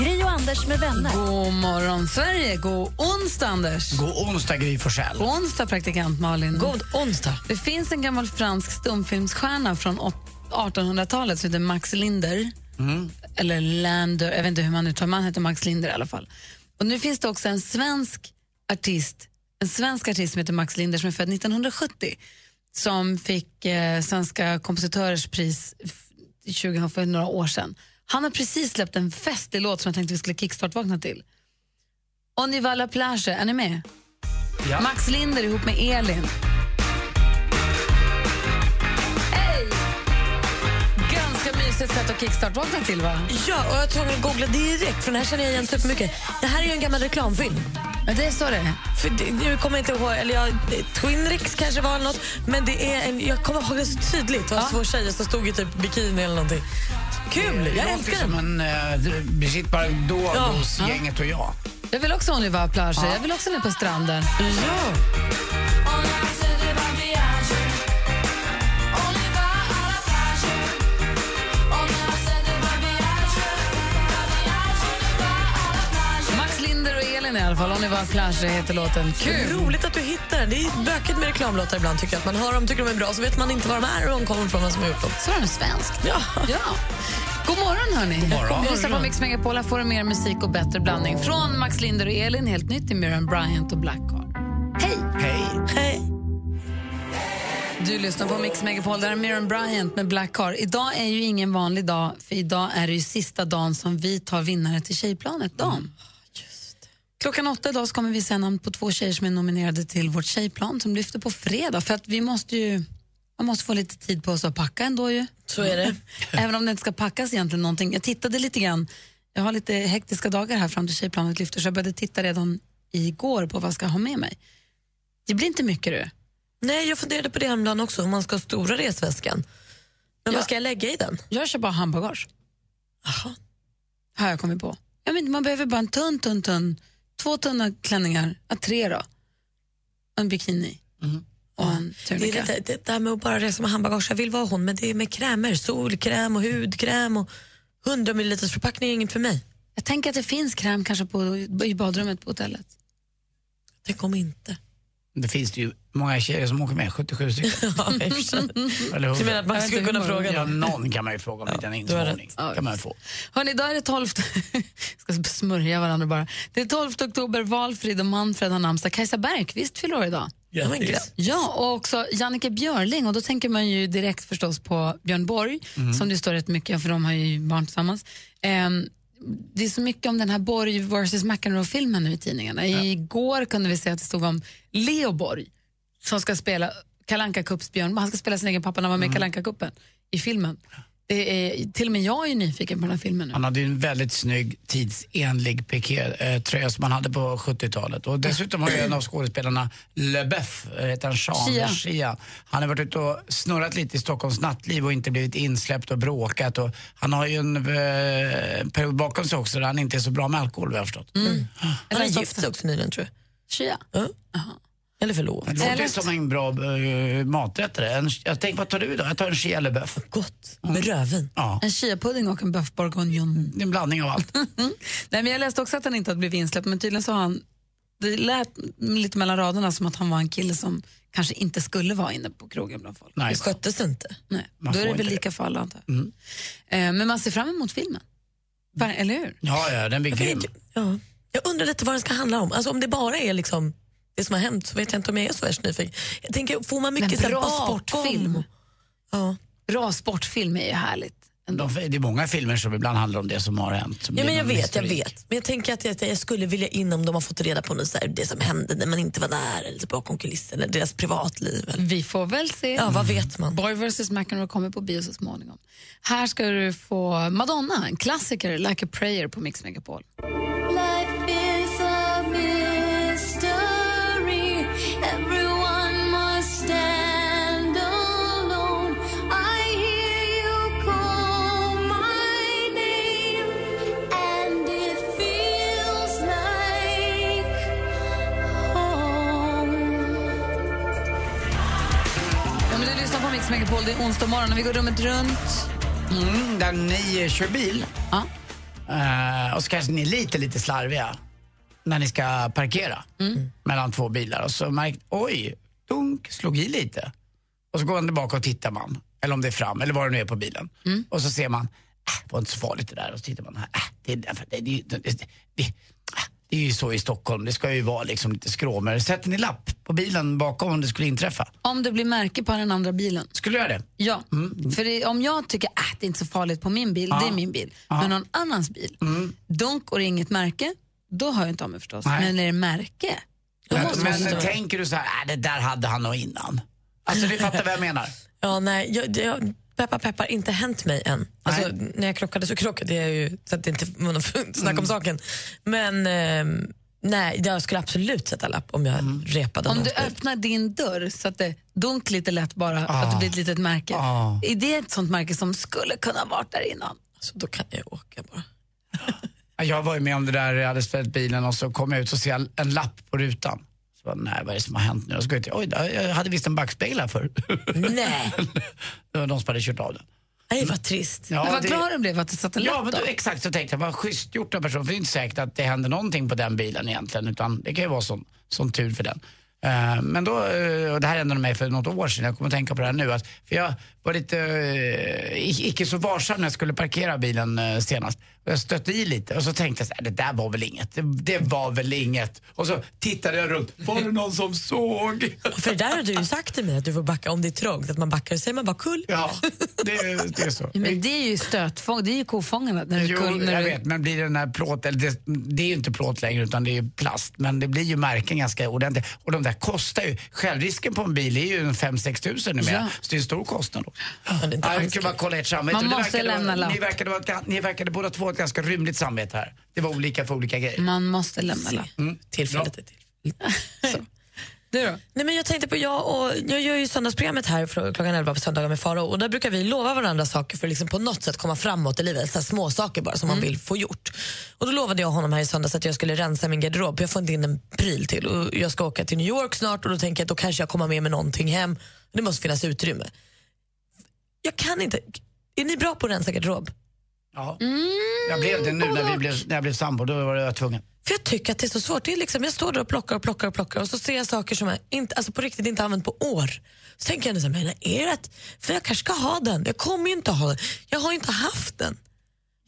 Gri och Anders med vänner. God morgon, Sverige. God onsdag, Anders. God onsdag, Gry Forssell. God onsdag, praktikant Malin. God onsdag. Det finns en gammal fransk stumfilmsstjärna från 1800-talet som heter Max Linder. Mm. Eller Lander, jag vet inte hur man uttalar Man heter Max Linder i alla fall. Och nu finns det också en svensk artist en svensk artist som heter Max Linder som är född 1970 som fick eh, Svenska kompositörers pris f- 20, för några år sedan. Han har precis släppt en festlig låt som jag tänkte vi skulle kickstart-vakna till. On y va la plage, är ni med? Ja. Max Linder ihop med Elin. Hej! Ganska mysigt sätt att kickstart-vakna till, va? Ja, och jag tvungen att googla direkt för den här känner jag igen supermycket. Det här är ju en gammal reklamfilm. Men det så det. För det, nu kommer jag inte ihåg, eller jag, Twinrix kanske var något, men det är en, jag kommer ihåg det så tydligt. Det var två tjejer som stod i typ bikini eller någonting. Kul, jag låter älskar som den. en uh, Brigitte Bardot Ja. hos gänget och jag. Jag vill också y va plage. Jag vill också ner på stranden. Ja. Elin i alla fall. On y va plage heter låten. Kul! Roligt att du hittar den. Det är bökigt med reklamlåtar ibland. tycker jag. Att man hör dem, tycker de är bra, så vet man inte var de är och de kommer från, vem som har gjort dem. Så är den svensk. Ja. Ja. God morgon, hörni. God morgon. Vi lyssnar på Mix Megapol. Här får du mer musik och bättre blandning. Från Max Linder och Elin, helt nytt i Miriam Bryant och Blackheart. Hej! Hej. Hej. Du lyssnar på Mix Megapol. Där är Miriam Bryant med Blackheart. Idag är ju ingen vanlig dag, för idag är det ju sista dagen som vi tar vinnare till Tjejplanet. Dam. Klockan åtta idag så kommer vi säga namn på två tjejer som är nominerade till vårt tjejplan som lyfter på fredag. För att vi måste ju, man måste få lite tid på oss att packa ändå ju. Så är det. Även om det inte ska packas egentligen någonting. Jag tittade lite grann, jag har lite hektiska dagar här fram till Tjejplanet lyfter så jag började titta redan igår på vad jag ska ha med mig. Det blir inte mycket du. Nej, jag funderade på det häromdagen också, om man ska ha stora resväskan. Men Ja. vad ska jag lägga i den? Jag kör bara handbagage. Jaha. Har jag kommit på. Ja, men man behöver bara en tunn, tunn, tunn, två tunna klänningar, ja, tre då. En bikini. Och en Det, är tunika. lite, det där med att bara resa med handbagage, jag vill vara hon, men det är med krämer, solkräm och hudkräm och 100 ml förpackning är inget för mig. Jag tänker att det finns kräm kanske på, i badrummet på hotellet. Tänk om inte. Det finns det ju många tjejer som åker med, 77 stycken. Ja. Eller Du menar hur? att man Jag skulle kunna fråga Ja, någon? kan man ju fråga om en liten du har insmålning. rätt. kan man få. Hörrni, idag är det 12... ska smörja varandra bara. Det är 12 oktober, Valfrid och Manfred har namnsdag. Kajsa Bergqvist fyller år idag. Ja, grattis. Ja, och också Jannike Björling. Och då tänker man ju direkt förstås på Björn Borg, som det står rätt mycket för de har ju barn tillsammans. Ehm, det är så mycket om den här Borg versus McEnroe-filmen nu i tidningarna. Igår kunde vi se att det stod om Leo Borg som ska spela Kalanka Cups Björn. Han ska spela sin egen pappa när han var med i Kalanka Cupen i filmen. Det är, till och med jag är nyfiken på den här filmen nu. Han hade ju en väldigt snygg, tidsenlig piké-tröja som han hade på 70-talet. Och dessutom har ju en av skådespelarna, LeBeuf, eh, heter han Sean Shia. Shia. Han har varit ute och snurrat lite i Stockholms nattliv och inte blivit insläppt och bråkat. Och han har ju en eh, period bakom sig också där han inte är så bra med alkohol, vad jag har förstått. Han har gift sig också nyligen tror jag. Shia. Ja. Eller förlovat. Det låter ju som en bra uh, maträtt. det. En, jag tänker, vad tar du då? Jag tar en Shia LeBeuf. Gott. Med rödvin. Ja, En chiapudding och en bœuf bourguignon. det är en blandning av allt. Nej, men jag läste också att han inte hade blivit insläppt, men tydligen så har han... Det lät lite mellan raderna som att han var en kille som kanske inte skulle vara inne på krogen bland folk. Nej. Det sköttes inte. Nej, Man då är det väl lika för alla antar jag. Mm. Eh, Men man ser fram emot filmen. Eller hur? Ja, ja, den blir grym. Ja. Jag undrar lite vad den ska handla om. Alltså, om det bara är liksom det som har hänt så vet jag inte om jag är så värst nyfiken. Jag tänker, får man mycket bra bakom? sportfilm. Ja. Bra sportfilm är ju härligt. ändå. De, det är många filmer som ibland handlar om det som har hänt. som Ja, men jag vet, jag historik. vet. Men jag tänker att jag, jag skulle vilja in om de har fått reda på något så här, det som hände när man inte var där, eller bakom kulissen, eller deras privatliv. Eller. Vi får väl se. Ja, vad vet man? Boy vs McEnroe kommer på bio så småningom. Här ska du få Madonna, en klassiker, Like a prayer på Mix Megapol. Mix Megapol. Det är onsdag morgon och vi går rummet runt. Mm, där ni kör bil. Ja. Eh, och så kanske ni är lite, lite slarviga när ni ska parkera mellan två bilar. Och så märkt, oj, dunk, slog i lite. Och så går man tillbaka och tittar man. Eller om det är fram, eller vad det nu är på bilen. Och så ser man, äh, det var inte så farligt det där. Och så tittar man, äh, det, är därför- det, det, det, det, det, äh, är ju så i Stockholm, det ska ju vara liksom lite skråmor. Sätter ni lapp på bilen bakom om det skulle inträffa? Om det blir märke på den andra bilen. Skulle du göra det? Ja, för det, om jag tycker att det är inte så farligt på min bil, det är min bil, men någon annans bil, dunk och det är inget märke, då hör jag inte av mig förstås. Nej. Men är det märke, då Men, måste man men stå. tänker du så här, äh, det där hade han nog innan. Alltså du fattar vad jag menar? Ja, nej, jag, jag, peppar peppar, inte hänt mig än. Alltså, när jag krockade så krockade jag ju, så att det inte var snack om saken. Men ehm, nej, jag skulle absolut sätta lapp om jag repade Om du bil. öppnar din dörr så att det dunk lite lätt bara, att det blir ett litet märke. Ah. Är det ett sånt märke som skulle kunna varit där innan? Så då kan jag åka bara. Ja, Jag var ju med om det där, jag hade ställt bilen och så kom jag ut och ser en lapp på rutan. Så bara, nej vad är det som har hänt nu? Jag till, oj, jag hade visst en backspegel här förr. Nej, det var de som hade kört av den. nej vad trist. Ja, men vad det- glad du blev att det satt en Ja, men då. exakt så tänkte jag, vad schysst gjort av personen. För det är inte säkert att det händer någonting på den bilen egentligen, utan det kan ju vara sån, sån tur för den. Eh, men då, eh, och det här hände mig för något år sedan, jag kommer att tänka på det här nu. Att, för jag var lite uh, icke så varsam när jag skulle parkera bilen eh, senast. Och jag stötte i lite och så tänkte jag så här, det där var väl inget. Det, det var väl inget. Och så tittade jag runt, var det någon som såg? För det där har du ju sagt till mig att du får backa om det är trångt, att man backar och säger man bara kull. Ja, det, det är så. Men det är ju stötfång, det är ju kofångarna. När du Jo, kull, när jag du, vet, men blir det den här plåt, eller det, det är ju inte plåt längre utan det är ju plast, men det blir ju märken ganska ordentligt. Och de där kostar ju, självrisken på en bil är ju en 5-6 tusen numera, Ja. så det är en stor kostnad. Då. det är inte Ja, jag kan bara kolla ert samvete. Man måste lämna vara, lapp. ni, verkade ni båda två ett ganska rymligt samvete här. Det var olika för olika grejer. man måste lämna lapp. Tillfället är till. Du då? Nej, men jag tänkte på, jag, och, jag gör ju söndagsprogrammet här för, klockan 11 på söndagar med Faro och där brukar vi lova varandra saker för att liksom på något sätt komma framåt i livet. Så här små saker bara som man vill få gjort. Och då lovade jag honom här i söndags att jag skulle rensa min garderob. för Jag får inte in en pryl till och jag ska åka till New York snart och då tänker jag att då kanske jag kommer med mig någonting hem. Det måste finnas utrymme. Jag kan inte. Är ni bra på att rensa garderob? Ja. Jag blev det nu när, vi blev, när jag blev sambo, då var jag tvungen. För jag tycker att det är så svårt. Det är liksom, jag står där och plockar och plockar och plockar och så ser jag saker som jag inte, alltså på riktigt inte använt på år. Så tänker jag, så här, men är det att, för jag kanske ska ha den. Jag kommer ju inte ha den. Jag har ju inte haft den.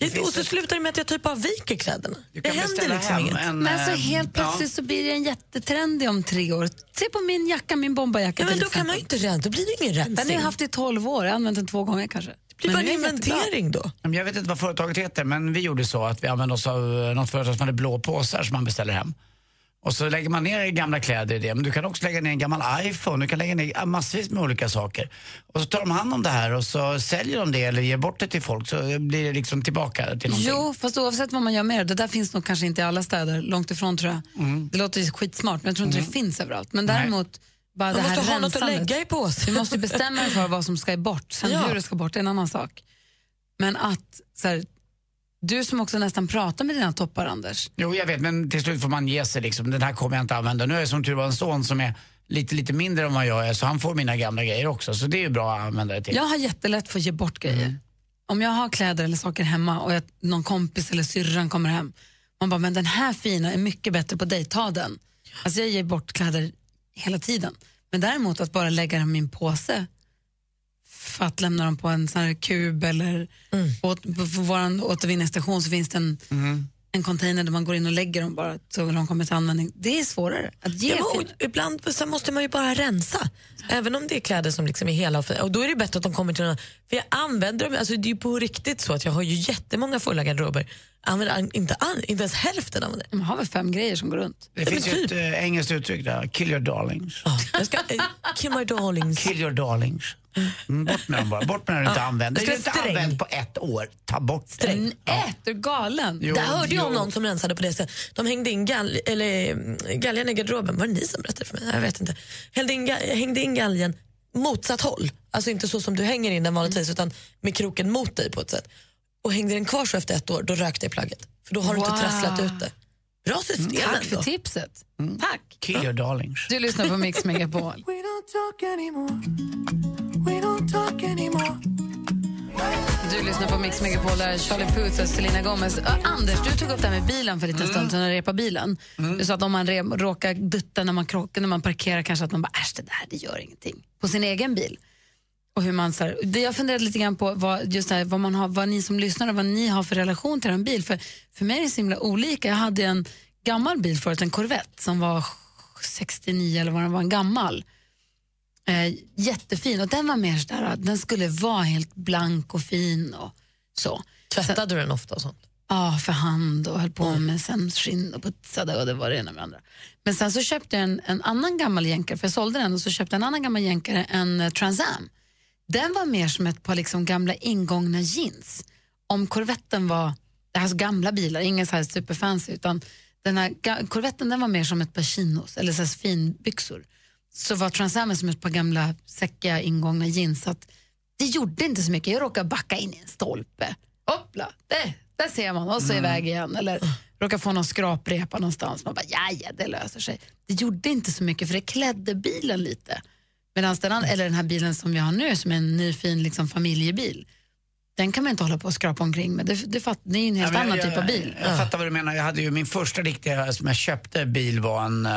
Finns och så ett- slutar det med att jag typ bara viker kläderna. Du Det händer liksom inget. en... Men alltså eh, helt plötsligt så blir det en jättetrendig om tre år. Se på min jacka, min bomberjacka Ja, men då kan man ju exempel. inte rensa, då blir det ingen Den har rensning. jag haft i 12 år, jag har använt den två gånger kanske. Det blir bara en inventering då. Jag vet inte vad företaget heter, men vi gjorde så att vi använde oss av något företag som hade blå påsar som man beställer hem. Och så lägger man ner gamla kläder i det, men du kan också lägga ner en gammal iPhone, du kan lägga ner massvis med olika saker. Och så tar de hand om det här och så säljer de det eller ger bort det till folk så blir det liksom tillbaka till någonting. Jo, fast oavsett vad man gör med det, det där finns nog kanske inte i alla städer, långt ifrån tror jag. Mm. Det låter skitsmart, men jag tror inte det finns överallt. Men däremot, bara det Man här måste ha något att lägga i påsen. Du måste bestämma dig för vad som ska bort, sen Ja. hur det ska bort är en annan sak. Men att, så här, du som också nästan pratar med dina toppar, Anders. Jo, jag vet, men till slut får man ge sig liksom. Den här kommer jag inte använda. Nu är jag som tur var en son som är lite, lite mindre än vad jag är, så han får mina gamla grejer också. Så det är ju bra att använda det till. Jag har jättelätt för att ge bort grejer. Om jag har kläder eller saker hemma och jag, någon kompis eller syrran kommer hem, man bara, men den här fina är mycket bättre på dig, ta den. Alltså jag ger bort kläder hela tiden. Men däremot att bara lägga dem i en påse för att lämna dem på en sån här kub eller åt, på, på vår återvinningsstation så finns det en, en container där man går in och lägger dem bara så de kommer till användning. Det är svårare att ge. Ja, ibland så måste man ju bara rensa. Även om det är kläder som liksom är hela och fina. Och då är det bättre att de kommer till någon, För jag använder dem, alltså det är ju på riktigt så att jag har ju jättemånga fulla garderober. Jag använder inte, inte ens hälften av det. Man har väl fem grejer som går runt. Det finns men ju ett typ. eh, engelskt uttryck där, kill your darlings. Ja, jag ska, eh, kill my darlings. Kill your darlings. Mm, bort med dem bara. Bort med dem du inte använder. Det är inte sträng. använt på ett år. Ta bort det. Sträng. Äh, du är galen. Jo, Det hörde jag om någon som rensade på det sättet. De hängde in gal eller, mm, galgen i garderoben. Var det ni som berättade för mig? Jag vet inte. Hängde in, hängde in galgen motsatt håll. Alltså inte så som du hänger in den vanligtvis utan med kroken mot dig på ett sätt. Och hängde den kvar så efter ett år, då rökte jag plagget. För då har du Wow. inte trasslat ut det. Bra system Tack för ändå. tipset. Tack. Kill your darlings. Du lyssnar på Mix Megapol. We don't talk anymore. We don't Du lyssnar på Mix Megapol, där Charlie Puth och Selena Gomez. Ö, Anders, du tog upp det här med bilen för en liten stund sedan, repade bilen. Du sa att om man re, råkar dutta när man krockar, när man parkerar, kanske att man bara äsch, det där det gör ingenting. På sin egen bil. Och hur man, så här, det jag funderade lite grann på vad, just här, vad, man har, vad ni som lyssnar vad ni har för relation till en bil. För, för mig är det så himla olika. Jag hade en gammal bil förut, en Corvette som var 69 eller vad den var, en gammal. Eh, jättefin och den var mer sådär, den skulle vara helt blank och fin och så. Tvättade du den ofta och sånt? Ja, för hand och höll på med sen skinn och putsade och det var det ena med andra. Men sen så köpte jag en, en annan gammal jänkare, för jag sålde den och så köpte jag en annan gammal jänkare, en uh, Trans Am. Den var mer som ett par liksom gamla ingångna jeans. Om korvetten var, det här är gamla bilar, ingen så här superfancy, utan den här korvetten den var mer som ett par chinos eller så här finbyxor. Så var Trans Am som ett par gamla säckiga ingångna jeans. Att det gjorde inte så mycket. Jag råkade backa in i en stolpe. Hoppla, där, där ser man och så iväg igen. Eller råkade få någon skraprepa någonstans. Man bara, ja, det löser sig. Det gjorde inte så mycket för det klädde bilen lite. Medan den, eller den här bilen som vi har nu som är en ny fin liksom, familjebil. Den kan man inte hålla på och skrapa omkring med. Det, det, fatt, det är ju en helt Ja, annan jag, typ av bil. Jag, jag fattar vad du menar. Jag hade ju min första riktiga som jag köpte bil var en, eh,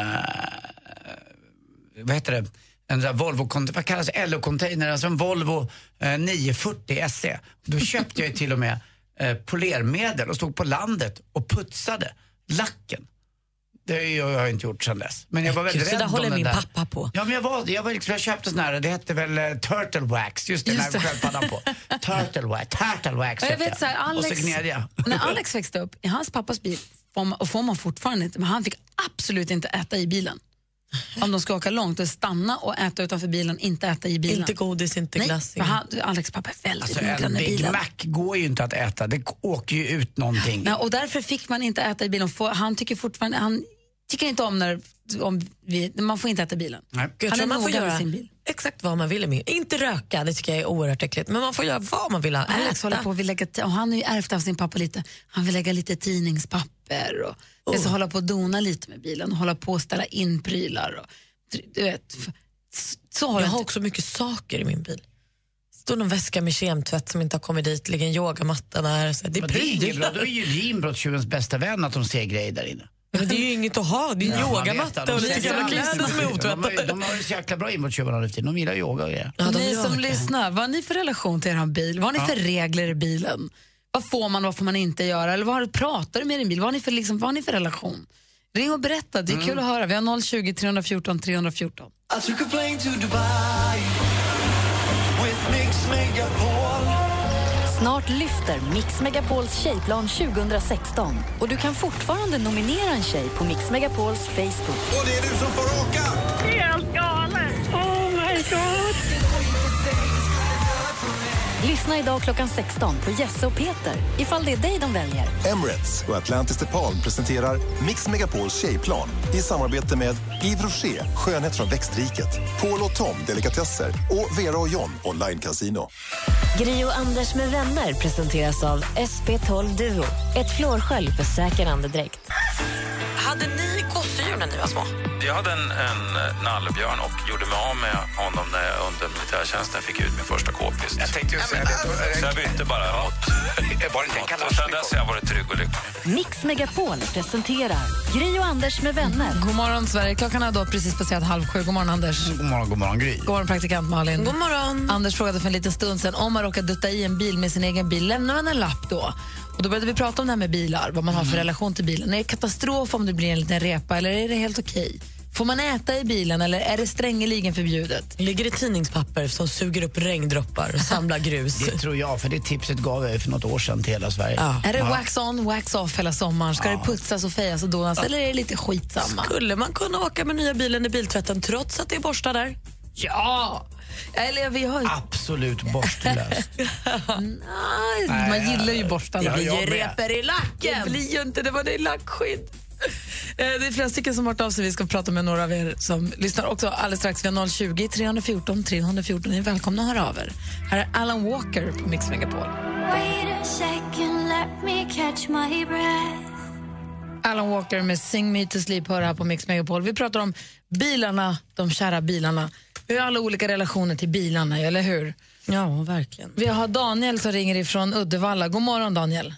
vad heter det, en där Volvo, vad kallas LO-container, alltså en Volvo eh, 940 SE. Då köpte jag till och med eh, polermedel och stod på landet och putsade lacken. Det har jag inte gjort sedan dess. Men jag var väldigt Gud, så rädd där håller min där. pappa på. Ja, men jag, var, jag, var, liksom- jag köpte sån här, det hette väl eh, Turtle Wax, just det, Just det. sköldpaddan på. Turtle Wax, Turtle Wax Ja, jag vet, så här, Alex, Och så gned jag. när Alex växte upp, i hans pappas bil, och får man fortfarande inte, men han fick absolut inte äta i bilen. Om de ska åka långt, och stanna och äta utanför bilen, inte äta i bilen. Inte godis, inte Nej, glass. för han, Alex pappa är väldigt Alltså noggrann en med Big bilen. Mac går ju inte att äta, det åker ju ut någonting. Nej, och därför fick man inte äta i bilen. Han tycker fortfarande, han tycker inte om när om vi, man får inte äta i bilen. Nej. Han är man får noga med göra sin bil. Exakt vad man vill med. Inte röka, det tycker jag är oerhört äckligt. Men man får göra vad man vill. ha. Alex Äta. håller på att vill lägga, och han har ju ärvt av sin pappa lite, han vill lägga lite tidningspapper och oh. så hålla på och dona lite med bilen och hålla på och ställa in prylar. Och, du vet, så håller Jag har inte- också mycket saker i min bil. Det står någon väska med kemtvätt som inte har kommit dit, ligger en yogamatta där. Så det är det är bra, då är ju inbrottstjuvens bästa vän att de ser grejer där inne. Men det är ju inget att ha, det är en Ja, yogamatta och De lite gamla kläder som är otvättade. De har ju så jäkla bra inbrottstjuvar nu för tiden. De gillar yoga och grejer. Ja, Ni gör som lyssnar, vad har ni för relation till er bil? Vad har ni för regler i bilen? Vad får man och vad får man inte göra? Eller vad har, pratar du med din bil? Vad har ni för, liksom, vad har ni för relation? Ring och berätta, det är kul att höra. Vi har 020 314 314. Snart lyfter Mix Megapols tjejplan 2016 och du kan fortfarande nominera en tjej på Mix Megapols Facebook. Och det är du som får åka! Lyssna idag klockan 16 på Jesse och Peter ifall det är dig de väljer. Emirates och Atlantis DePaul presenterar Mix Megapols tjejplan i samarbete med Yves Rocher, skönhet från växtriket, Paul och Tom, delikatesser och Vera och John, online casino. Gri och Anders med vänner presenteras av SP12 Duo. Ett flårskölj för säker andedräkt. Hade ni gosedjur när ni var små? Jag hade en, en nallebjörn och gjorde mig av med honom när jag under militärtjänsten fick ut min första k-pist. Jag tänkte Så jag bytte bara mot... Var det inte en mot och sen dess har jag varit trygg och lycklig. Mix Megapol presenterar Gri och Anders med vänner. God morgon, Sverige. Klockan är då precis passerat halv sju. God morgon, Anders. God morgon, god morgon Gry. God morgon, praktikant Malin. God morgon. Anders frågade för en liten stund sedan om man råkar dutta i en bil med sin egen bil, lämnar man en lapp då? Och då började vi prata om det här med bilar, vad man har för relation till bilen. Är det katastrof om det blir en liten repa eller är det helt okej? Får man äta i bilen eller är det strängeligen förbjudet? Ligger det tidningspapper som suger upp regndroppar och samlar grus? Det tror jag, för det tipset gav jag för något år sedan till hela Sverige. Ja. Är det wax on, wax off hela sommaren? Ska det putsas och fejas och donas eller är det lite skitsamma? Skulle man kunna åka med nya bilen i biltvätten trots att det är borstar där? Ja! Eller vi har ju... Absolut borstlöst. Nej, man gillar ju borstarna. Ja, Det blir ju med. repor i lacken. Det blir ju inte, det var det lackskydd. Eh, Det är flera stycken som har hört av sig. Vi ska prata med några av er som lyssnar också alldeles strax. Vi har 020 314 314. Ni är välkomna att höra av er. Här är Alan Walker på Mix Megapol. Alan Walker med Sing Me To Sleep hör här på Mix Megapol. Vi pratar om bilarna, de kära bilarna. Vi har alla olika relationer till bilarna, eller hur? Ja, verkligen. Vi har Daniel som ringer ifrån Uddevalla. God morgon Daniel.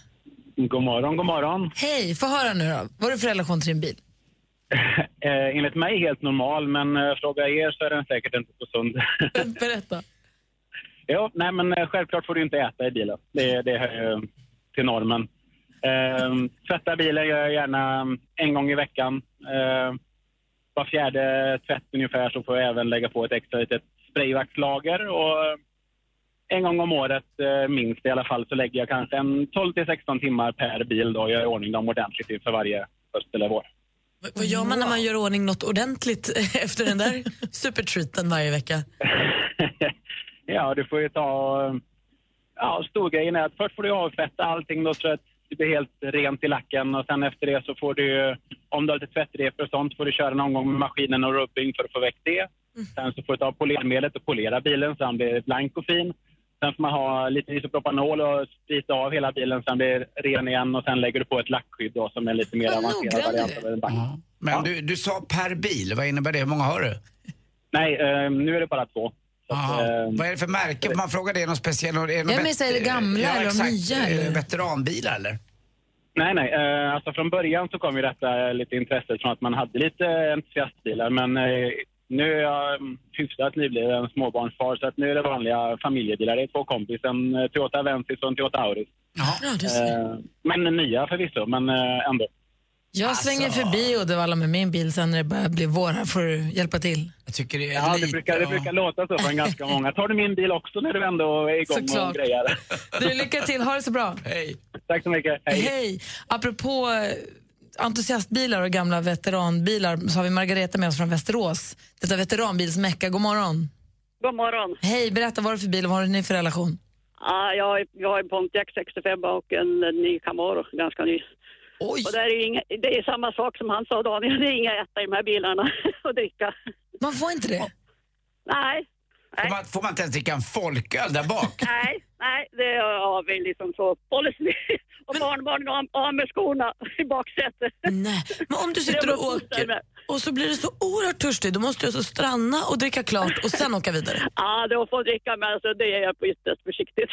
God morgon, god morgon. Hej, få höra nu då. Vad har du för relation till din bil? Eh, enligt mig helt normal, men eh, fråga er så är den säkert inte så sund. Berätta. jo, nej men eh, självklart får du inte äta i bilen. Det, det hör ju till normen. Eh, tvätta bilen gör jag gärna en gång i veckan. Eh, var fjärde tvätt ungefär så får jag även lägga på ett extra litet sprayvaxlager och en gång om året, eh, minst i alla fall, så lägger jag kanske en 12 till 16 timmar per bil då och gör i ordning dem ordentligt inför varje höst eller vår. V- Vad gör man när man gör ordning något ordentligt efter den där supertreaten varje vecka? Ja, du får ju ta... eh, Ja, storgrejen är att först får du avfetta allting då så att det blir helt rent i lacken och sen efter det så får du, om du har lite tvättrepor och sånt, får du köra någon gång med maskinen och rubbing för att få väck det. Sen så får du ta polermedlet och polera bilen så den blir blank och fin. Sen får man ha lite isopropanol och sprita av hela bilen så den blir ren igen och sen lägger du på ett lackskydd då som är lite mer avancerad variant av en back. Men du, du sa per bil, vad innebär det? Hur många har du? Nej, eh, nu är det bara två. Att, eh, Vad är det för märke? Man frågar det, är det någon speciell? Är det någon Ja, men så är det gamla ja, eller de nya, eller? Veteranbilar eller? Nej, nej. Eh, alltså från början så kom ju detta lite intresset från att man hade lite entusiastbilar. Men eh, nu är jag mm, hyfsat nybliven småbarnsfar så att nu är det vanliga familjebilar. Det är två kompis, en eh, Toyota Avensis och en Toyota Auris. Eh, men nya förvisso, men eh, ändå. Jag svänger förbi Uddevalla med min bil sen när det börjar bli vår. Här får du hjälpa till. Jag tycker det är Ja, det brukar, det brukar låta så från ganska många. Tar du min bil också när du ändå är igång Såklart. och grejer? Du, lycka till. Ha det så bra. Hej. Tack så mycket. Hej. Hej. Apropå entusiastbilar och gamla veteranbilar så har vi Margareta med oss från Västerås. Detta veteranbilsmecka. God morgon. God morgon. Hej, berätta vad är det för bil och vad har ni för relation? Ja, jag, har- jag har en Pontiac 65 och en ny Camaro, ganska ny. Oj. Och det är, inga, det är samma sak som han sa, Daniel. Det är inga äta i de här bilarna och dricka. Man får inte det? Nej, Får man, får man inte ens dricka en folköl där bak? nej, nej. Det har vi liksom så policy. Och barnbarnen av- med skorna i baksätet. Nej, men om du sitter och åker och så blir du så oerhört törstig, då måste du alltså stanna och dricka klart och sen åka vidare. Ja, då får dricka med alltså, det är jag på ytterst försiktigt.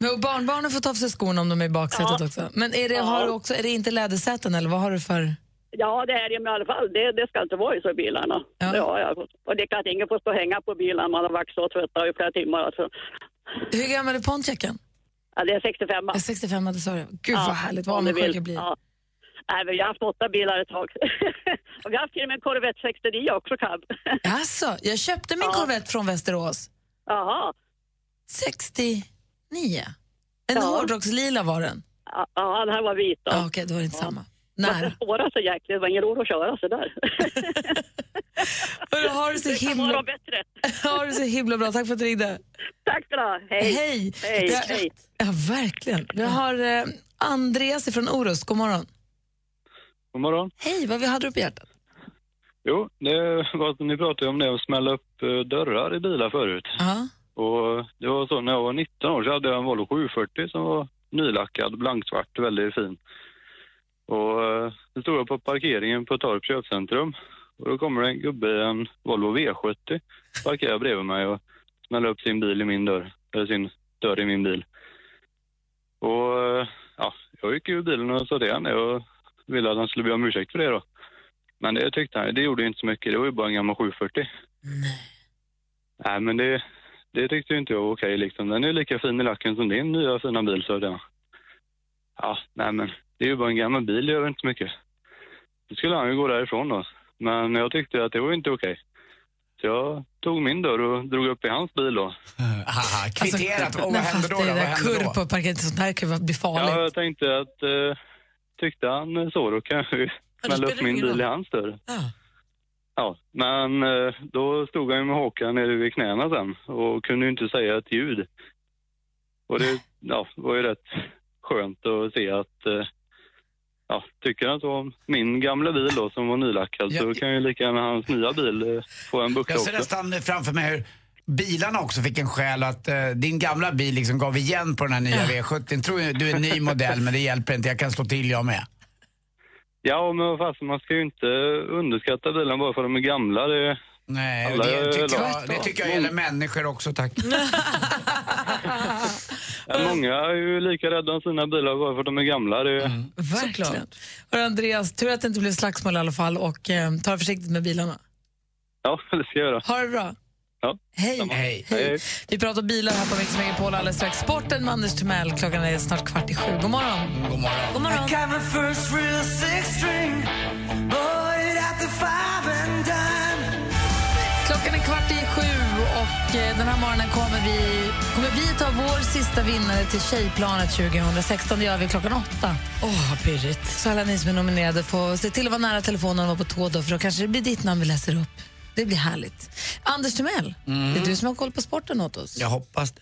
Men och barnbarnen får ta av sig skorna om de är i baksätet Ja. också. Men är det, Ja. har också, är det inte lädersäten eller vad har du för... Ja, det är det men i alla fall. Det, det ska inte vara i så bilarna. Det har jag. Och det är klart, ingen får stå och hänga på bilen. Man har varit så tvättat i flera timmar. Alltså. Hur gammal är Pontiacen? Ja, det är 65. Jag är 65, det sa du. Gud vad härligt, vad avundsjuk jag blir. Ja. Nej, jag har haft åtta bilar ett tag. och vi har haft till och med en Corvette 69 också cab. Alltså, jag köpte min Corvette från Västerås. Jaha. 69. En hårdrockslila var den. Ja, Ja, den här var vit. då. Ja, Okej, då var det inte samma. Man När? spårar så jäkligt. Det var ingen roligt att köra så där. Hörru, har du så Det kan himla... vara bättre. har du så himla bra. Tack för att du ringde. Tack ska du ha. Hej. Hej. Hej. Hej. Ja, verkligen. Vi har eh, Andreas från Orust. God morgon. God morgon. Hej, vad vi hade du på hjärtat? Jo, det var, ni pratade om det att smälla upp eh, dörrar i bilar förut. Ja. Och det var så när jag var 19 år så hade jag en Volvo 740 som var nylackad, blanksvart, väldigt fin. Och eh, så stod jag på parkeringen på Torp köpcentrum. Och då kommer det en gubbe i en Volvo V70, parkerar bredvid mig och smäller upp sin bil i min dörr, eller sin dörr i min bil. Och eh, ja, jag gick ur bilen och sa till henne och ville att han skulle be om ursäkt för det då. Men det tyckte han, det gjorde inte så mycket, det var ju bara en gammal 740. Nej, men det, det tyckte ju inte jag var okej liksom. Den är lika fin i lacken som din nya fina bil, sa jag. Ja, nej men det är ju bara en gammal bil, det gör inte mycket. Då skulle han ju gå därifrån då. Men jag tyckte att det var inte okej. Så jag tog min dörr och drog upp i hans bil då. Haha, kvitterat. och vad hände fast då? det då? är Vad hände kurv då? på parkeringen, sånt här kan ju bli farligt. Ja, jag tänkte att eh, tyckte han så då kanske vi smälla upp min bil i hans dörr. Ja, men eh, då stod han ju med hakan nere vid knäna sen och kunde ju inte säga ett ljud. Och det ja, var ju rätt skönt att se att eh, ja, tycker han så om min gamla bil då som var nylackad så kan ju lika gärna hans nya bil eh, få en buckla Jag ser också. nästan framför mig hur bilarna också fick en och att eh, din gamla bil liksom gav igen på den här nya V70. Tror du är en ny modell men det hjälper inte, jag kan slå till jag med. Ja, men vad fasen, man ska ju inte underskatta bilen bara för att de är gamla. Det, Nej, Alla det, tycker jag, det tycker jag gäller människor också, tack. Ja, många är ju lika rädda om sina bilar bara för att de är gamla. Det, Mm. Verkligen. Hörru, Andreas, tur att det inte blev slagsmål i alla fall och eh, ta försiktigt med bilarna. Ja, det ska jag göra. Ha det bra. Ja. Hej. Hej. Hej. Vi pratar bilar här på Mix Megapol alldeles strax. Sporten med Anders Timell. Klockan är snart kvart i sju. God morgon. God morgon. God morgon. Den här morgonen kommer vi, kommer vi ta vår sista vinnare till Tjejplanet 2016. Det gör vi klockan åtta. Åh, oh, vad pirrigt. Så alla ni som är nominerade får se till att vara nära telefonen och vara på tå då, för då kanske det blir ditt namn vi läser upp. Det blir härligt. Anders Timell, Mm. det är du som har koll på sporten åt oss. Jag hoppas det.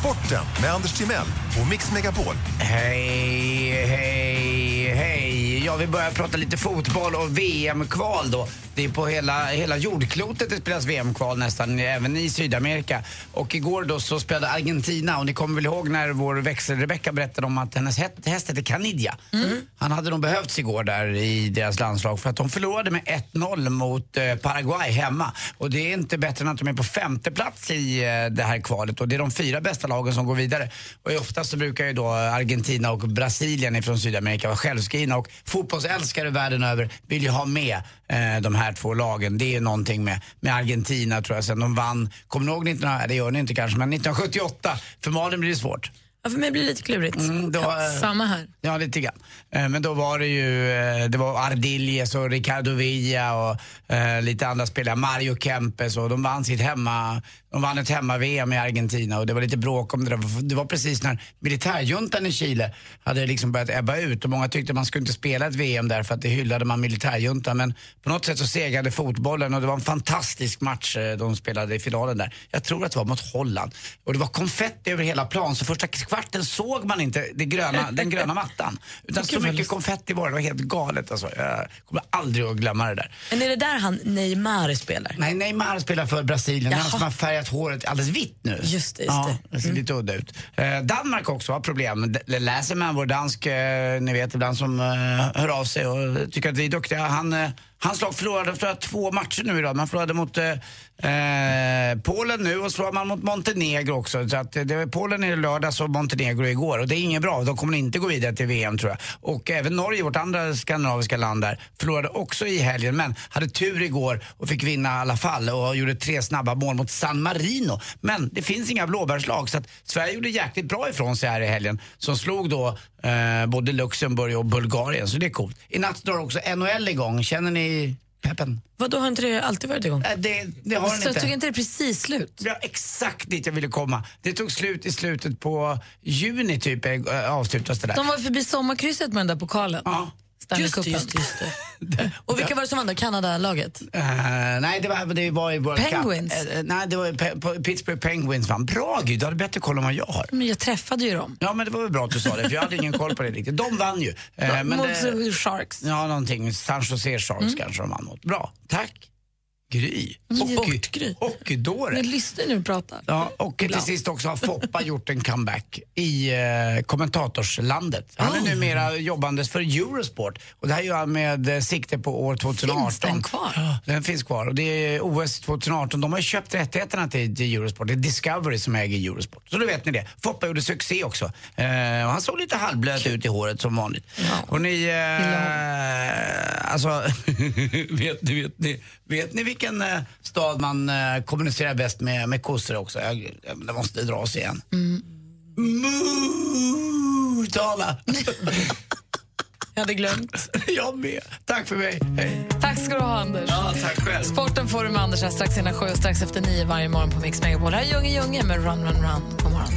Sporten med Anders Timell och Mix Megapol. Hej, hej, hej. Ja, vi börjar prata lite fotboll och VM-kval då. Det är på hela, hela jordklotet det spelas VM-kval nästan, även i Sydamerika. Och igår då så spelade Argentina och ni kommer väl ihåg när vår växel-Rebecka berättade om att hennes häst, häst heter Canidia. Han hade nog behövts igår där i deras landslag för att de förlorade med 1-0 mot eh, Paraguay hemma. Och det är inte bättre än att de är på femte plats i eh, det här kvalet och det är de fyra bästa lagen som går vidare. Och oftast så brukar ju då Argentina och Brasilien från Sydamerika vara självskrivna och fotbollsälskare världen över vill ju ha med eh, de här två lagen. Det är någonting med, med Argentina tror jag sen de vann, kommer ni ihåg 19, det gör ni inte kanske, men 1978, för Malin blir det svårt. Ja, för mig blir det lite klurigt. Mm, då, eh, Samma här. Ja, lite grann. Eh, Men då var det ju, eh, det var Ardiljes och Ricardo Villa och eh, lite andra spelare, Mario Kempes och de vann sitt hemma, de vann ett hemma-VM i Argentina och det var lite bråk om det där. Det var precis när militärjuntan i Chile hade liksom börjat ebba ut och många tyckte man skulle inte spela ett VM där för att det hyllade man militärjuntan men på något sätt så segrade fotbollen och det var en fantastisk match eh, de spelade i finalen där. Jag tror att det var mot Holland och det var konfetti över hela plan så första kvarten såg man inte det gröna, den gröna mattan. Utan så mycket konfetti var det, det var helt galet alltså. Jag kommer aldrig att glömma det där. Men är det där han Neymar spelar? Nej, Neymar spelar för Brasilien. Jaha. Han som har färgat håret alldeles vitt nu. Just det, just ja, det. ser lite udda ut. Eh, Danmark också har problem. D- Läser man vår dansk, eh, ni vet ibland som eh, hör av sig och tycker att vi är duktiga. Han, eh, hans lag förlorade tror två matcher nu idag. Man förlorade mot eh, eh Polen nu och så förlorade man mot Montenegro också. Så att, det var Polen i lördags och Montenegro igår. Och det är inget bra. De kommer inte gå vidare till VM tror jag. Och även Norge, vårt andra skandinaviska land där, förlorade också i helgen. Men hade tur igår och fick vinna i alla fall och gjorde tre snabba mål mot San Marino. Men det finns inga blåbärslag så att Sverige gjorde jäkligt bra ifrån sig här i helgen. Som slog då eh, både Luxemburg och Bulgarien. Så det är coolt. I natt drar också NHL igång. Känner ni peppen? Vadå, har inte det alltid varit igång? Äh, det, det har den Så inte. tog inte det precis slut? Ja, exakt dit jag ville komma. Det tog slut i slutet på juni typ, eh, avslutas det där. De var förbi sommarkrysset med den där pokalen. Ja. Stanley Cupen. just just det. Och vilka var det som vann då? Kanada-laget? Eh, nej, det var, det var i World Penguins? Cup. Eh, nej, det var Pe- Pittsburgh Penguins vann. Bra Gud, du hade bättre koll än vad jag har. Men jag träffade ju dem. Ja, men det var väl bra att du sa det, för jag hade ingen koll på det riktigt. De vann ju. Eh, men Mot det, Sharks. ja, någonting. San Jose Sharks kanske de vann mot. Bra, tack. Gry. Hockey, hockeydåre. Nu lyssnar nu och pratar. Ja, och till sist också har Foppa gjort en comeback i eh, kommentatorslandet. Han är Oh. numera jobbandes för Eurosport och det här gör han med eh, sikte på år 2018. Finns den kvar? Ja, den finns kvar och det är OS 2018. De har köpt rättigheterna till, till Eurosport. Det är Discovery som äger Eurosport. Så då vet ni det. Foppa gjorde succé också. Eh, och han såg lite halvblöt ut i håret som vanligt. Och ni, eh, alltså, vet, ni, vet, ni, vet ni vilken eh, stad man eh, kommunicerar bäst med, med kossor också? Jag, jag, det måste dras igen. Motala! Jag hade glömt. jag med. Tack för mig. Hej. Tack ska du ha, Anders. Ja, tack själv. Sporten får du med Anders här strax innan sju och strax efter nio varje morgon på Mix Megapol. Här är Junge Junge med Run, Run, Run. God morgon.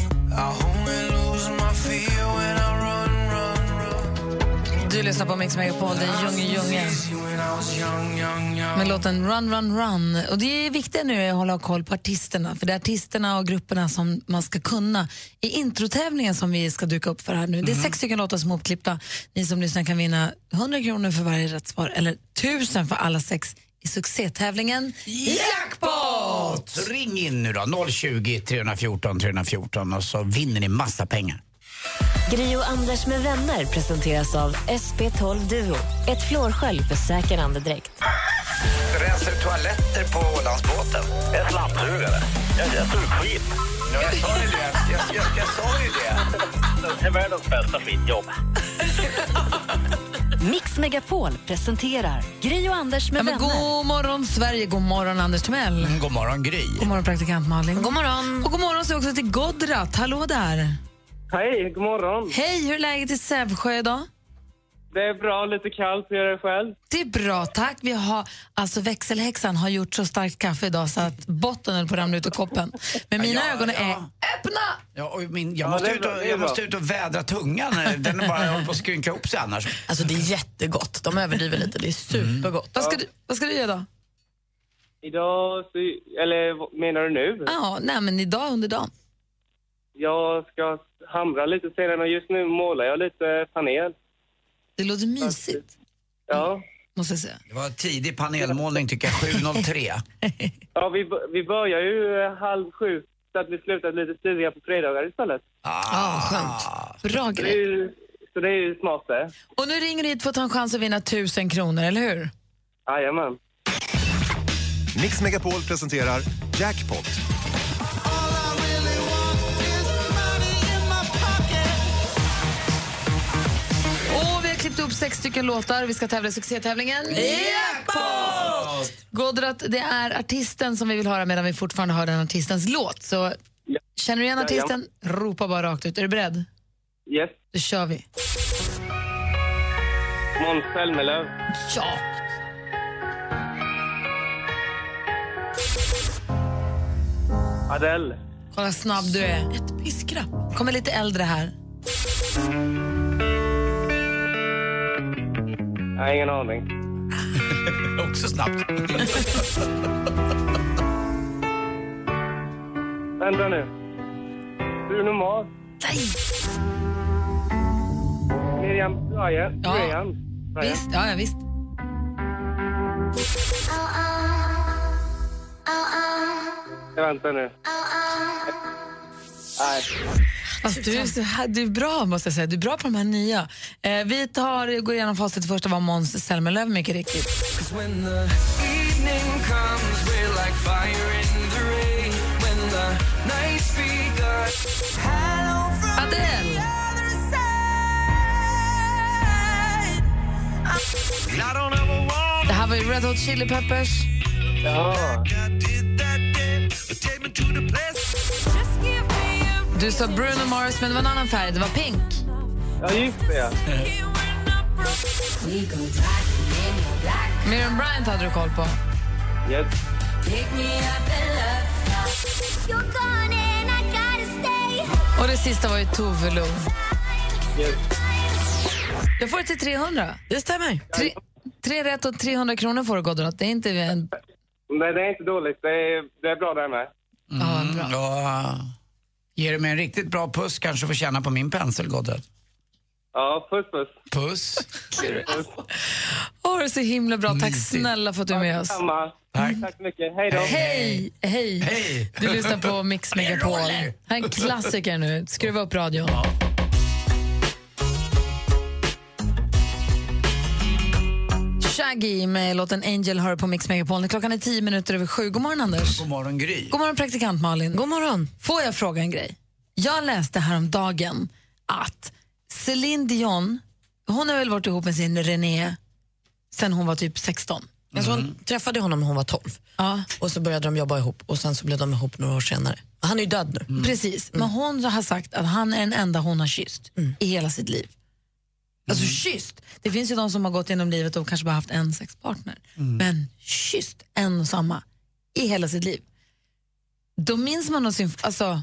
Du lyssnar på Mix Megapol, det är Junge Junge. Med låten Run, Run, Run. Och det är viktigt nu att hålla koll på artisterna, för det är artisterna och grupperna som man ska kunna i introtävlingen som vi ska duka upp för här nu. Det är sex stycken låtar som är uppklippta. Ni som lyssnar kan vinna 100 kronor för varje rätt svar, eller 1000 för alla sex i succétävlingen Jackpot! Ring in nu då, 020 314 314 och så vinner ni massa pengar. Gri och Anders med vänner presenteras av SP12 Duo. Ett flårskölj för säker andedräkt. Rensar du toaletter på Ålandsbåten? En slamsugare. Jag, jag skit. Ja, jag sa ju det. Jag, jag, jag sa ju det. Det är världens bästa skitjobb. Mix Megapol presenterar Gri och Anders med Ja, men vänner. god morgon, Sverige. God morgon, Anders Timell. Mm, god morgon, Gry. God morgon, praktikant Malin. God morgon. Och god morgon så också till Godrat. Hallå där. Hej, god morgon. Hej, hur är läget i Sävsjö idag? Det är bra, lite kallt. Hur är det själv? Det är bra, tack. Vi har, alltså växelhäxan har gjort så starkt kaffe idag så att botten höll på att ramla ut ur koppen. Men mina Ja, ögon är ja. öppna! Ja, och min, jag, Ja, måste bra, och, jag måste ut och vädra tungan. Den är bara håller på att skrynkla ihop sig annars. Alltså det är jättegott. De överdriver lite. Det är supergott. Vad ska, du, vad ska du göra då? Idag, så, eller vad menar du nu? Ja, nej, men idag under dagen. Jag ska hamra lite senare och just nu målar jag lite panel. Det låter mysigt, Ja. måste jag säga. Det var tidig panelmålning tycker jag, 7.03. Ja, vi, vi börjar ju eh, halv sju så att vi slutar lite tidigare på fredagar istället. Ah, skönt. Bra Så det är grej. ju, så det är ju smart det. Och nu ringer du hit för att ta en chans att vinna tusen kronor, eller hur? Jajamän. Mix Megapol presenterar Jackpot. Klippt upp sex stycken låtar. Vi ska tävla i succétävlingen Jackpot! Godrat, det är artisten som vi vill höra medan vi fortfarande hör den artistens låt. Så känner du igen artisten, ropa bara rakt ut. Är du beredd? Yes. Då kör vi. Måns Zelmerlöw. Ja! Adele. Kolla snabb du är. Ett piskrapp. Kommer lite äldre här. Jag har ingen aning. Också snabbt. Vänta nu. Bruno Mars. Nej! Miriam Bryant. Ja. Bryant. Bryant. Visst, ja, ja visst. Vänta nu. Nej. Alltså, du, är så här, du är bra, måste jag säga. Du är bra på de här nya. Eh, vi tar, går igenom facit. Det första var Måns Zelmerlöw, mycket riktigt. Adele. Det här var ju Red Hot Chili Peppers. Ja. Du sa Bruno Mars, men det var en annan färg. Det var pink. Ja, just det. ja. Miriam Bryant hade du koll på. Yes. Och det sista var ju Tove Lo. yes. Jag får det till 300. Det stämmer. Tre, tre rätt och 300 kronor får du, Godrat. Det är inte en... Nej, det är inte dåligt. Det är, det är bra det med. Mm, ja. Ger du mig en riktigt bra puss kanske får känna på min pensel, Godret. Ja, puss puss. Puss. Åh, det är så himla bra. Tack Mysigt. snälla för att du är med oss. Tack. Tack så mycket. Hej då. Hej! Hej! Hej. Du lyssnar på Mix Megapol. Här är en klassiker nu. Skruva upp radion. Shaggy med låten Angel hör på Mix Megapol. Klockan är tio minuter över sju. God morgon, Anders. God morgon, Gry. God morgon, praktikant Malin. God morgon. Får jag fråga en grej? Jag läste häromdagen att Céline Dion, hon har väl varit ihop med sin René sen hon var typ 16. Alltså hon träffade honom när hon var 12 Ja. och så började de jobba ihop och sen så blev de ihop några år senare. Han är ju död nu. Precis, men hon har sagt att han är den enda hon har kysst i hela sitt liv. Alltså kysst. Det finns ju de som har gått genom livet och kanske bara haft en sexpartner. Men kysst en och samma i hela sitt liv. Då minns man nog sin... Alltså,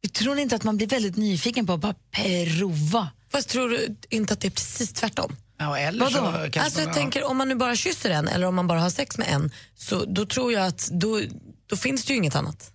jag tror inte att man blir väldigt nyfiken på att bara prova? Fast tror du inte att det är precis tvärtom? Ja, eller Vadå? så Alltså jag tänker om man nu bara kysser en eller om man bara har sex med en så då tror jag att då, då finns det ju inget annat.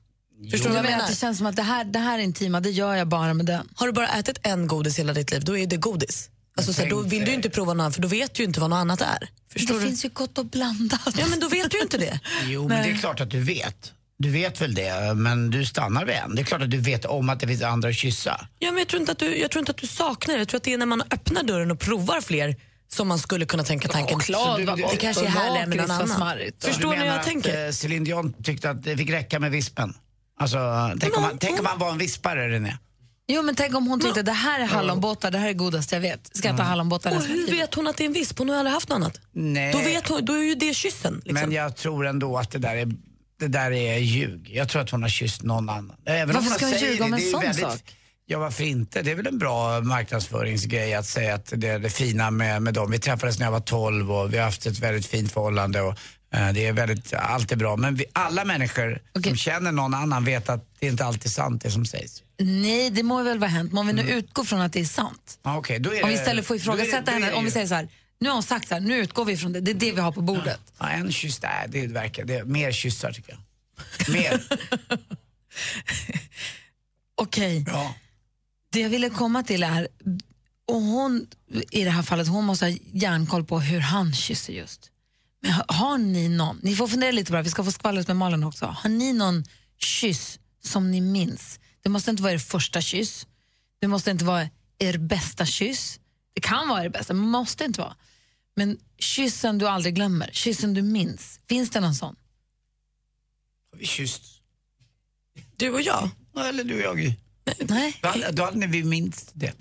Förstår du vad jag men menar? att det känns som att det här, det här intima, det gör jag bara med den. Har du bara ätit en godis hela ditt liv, då är det godis. Alltså, så här, då vill du inte prova något annat för då vet du ju inte vad något annat är. Förstår det du? finns ju gott och blandat. Ja men då vet du inte det. Jo, men Nej. det är klart att du vet. Du vet väl det, men du stannar vid en. Det är klart att du vet om att det finns andra att kyssa. Ja, men jag, tror inte att du, jag tror inte att du saknar det. Jag tror att det är när man öppnar dörren och provar fler som man skulle kunna tänka tanken. Så du- du- det kanske är härligare med någon vad annan. smarrigt. Förstår du menar jag tänker? Att, eh, Céline Dion tyckte att det fick räcka med vispen. Alltså, tänk, om han, tänk om han var en vispare, René. Jo, men tänk om hon tyckte det här är hallonbåtar, det här är godast jag vet. Ska jag ta hallonbåtar Och resten av hur livet? vet hon att det är en visp? Hon har aldrig haft något annat. Nej. Då, vet hon, då är ju det kyssen. Liksom. Men jag tror ändå att det där är, det där är ljug. Jag tror att hon har kysst någon annan. Även Varför hon ska hon säger ljuga om det, en det är sån väldigt, sak? Ja, varför inte? Det är väl en bra marknadsföringsgrej att säga att det är det fina med, med dem. Vi träffades när jag var 12 och vi har haft ett väldigt fint förhållande och det är väldigt, allt är bra. Men vi, alla människor som känner någon annan vet att det inte alltid är sant det som sägs. Nej, det må väl vara hänt. Men om vi nu utgår från att det är sant. Okej, då är Om vi istället får ifrågasätta henne, om vi säger så här, nu har hon sagt så här, nu utgår vi från det, det är det vi har på bordet. Ja, en kyss, nej, det verkar, det är mer kyssar tycker jag. Mer. Okej. Ja. Det jag ville komma till är, och hon, i det här fallet, hon måste ha järnkoll på hur han kysser just. Men har, har ni någon, ni får fundera lite bara, vi ska få skvallret med Malin också. Har ni någon kyss som ni minns? Det måste inte vara er första kyss, det måste inte vara er bästa kyss. Det kan vara er bästa, men måste inte vara. Men kyssen du aldrig glömmer, kyssen du minns. Finns det någon sån? Har vi kysst? Du och jag? Eller du och jag Nej. Då hade, då hade vi minst det.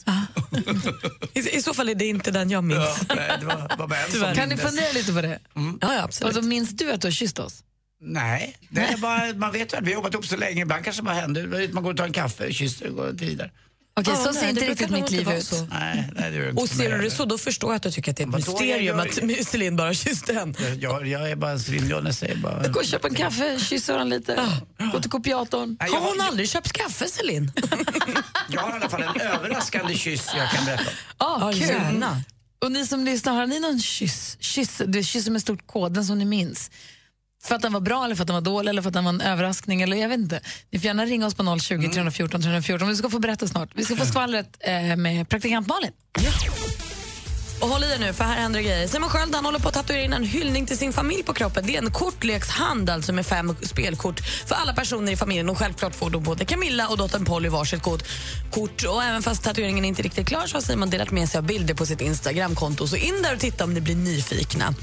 I, I så fall är det inte den jag minns. Ja, nej, det var, var bara Kan ni fundera lite på det? Ja, ja, absolut. Och minns du att du har kysst oss? Nej, det är bara, man vet ju att vi har jobbat ihop så länge. Ibland kanske det bara händer. Man går och tar en kaffe, kysser och går vidare. Okej, Ja, så nej, ser inte det riktigt mitt liv ut. så. Nej, nej det inte Och ser du det så, då förstår jag att du tycker att det är ett Vadå, mysterium jag att Celine bara kysste en. Jag, jag är bara Céline Dion, jag säger bara... Gå och köp en kaffe, kyssa honom lite, gå till kopiatorn. Nej, Har jag, hon aldrig köpt kaffe, Celine? jag har i alla fall en överraskande kyss jag kan berätta om. Ah, Ja, kul. gärna. Och ni som lyssnar, har ni någon kyss, kyss, du kysser med stort K, den som ni minns? För att den var bra, eller för att den var dålig, eller för att den var en överraskning, eller jag vet inte. Ni får gärna ringa oss på 020 314 314, vi ska få berätta snart. Vi ska få skvallret eh, med praktikant Malin. Och håll i er nu, för här händer det grejer. Simon Sköld han håller på att tatuera in en hyllning till sin familj på kroppen. Det är en kortlekshand alltså med fem spelkort för alla personer i familjen. Och självklart får då både Camilla och dottern Polly varsitt kort. kort. Och även fast tatueringen inte är riktigt klar så har Simon delat med sig av bilder på sitt Instagramkonto. Så in där och titta om ni blir nyfikna.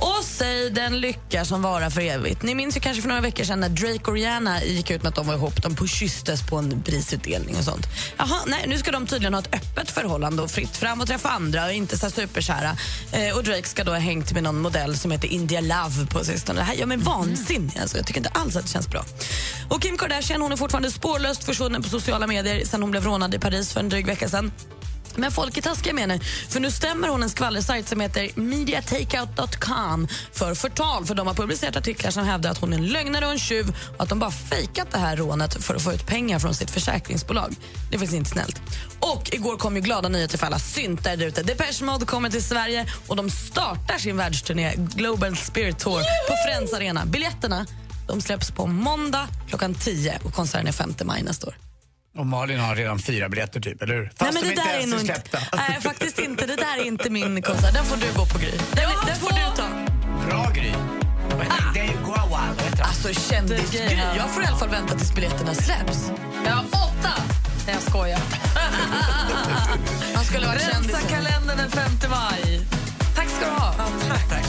Och säg den lycka som varar för evigt. Ni minns ju kanske för några veckor sedan när Drake och Rihanna gick ut med att de var ihop. De kysstes på en prisutdelning och sånt. Jaha, nej, nu ska de tydligen ha ett öppet förhållande och fritt fram och träffa andra och inte så superkära. Eh, och Drake ska då ha hängt med någon modell som heter India Love på sistone. Det här gör mig vansinnig. Alltså, jag tycker inte alls att det känns bra. Och Kim Kardashian hon är fortfarande spårlöst försvunnen på sociala medier sen hon blev rånad i Paris för en dryg vecka sedan. Men folk är taskiga med henne, för nu stämmer hon en skvallersajt som heter mediatakeout.com för förtal. För de har publicerat artiklar som hävdar att hon är en lögnare och en tjuv och att de bara fejkat det här rånet för att få ut pengar från sitt försäkringsbolag. Det faktiskt inte snällt. Och igår kom ju glada nyheter för alla syntare där ute. Depeche Mode kommer till Sverige och de startar sin världsturné Global Spirit Tour på Friends Arena. Biljetterna de släpps på måndag klockan 10 och konserten är 5 maj nästa år. Och Malin har redan fyra biljetter typ, eller hur? Fast Nej, men de det inte där är ens är inte, släppta. nej, faktiskt inte. Det där är inte min konsert. Den får du gå på, Gry. Den, den får du ta. Bra Gry. Vad heter det? Vad heter han? Alltså kändis-Gry. Jag får i alla fall vänta tills biljetterna släpps. Jag har åtta! Nej, jag skojar. Han skulle vara Rensa kändis. kalendern den 5 maj. Tack ska du ha. tack.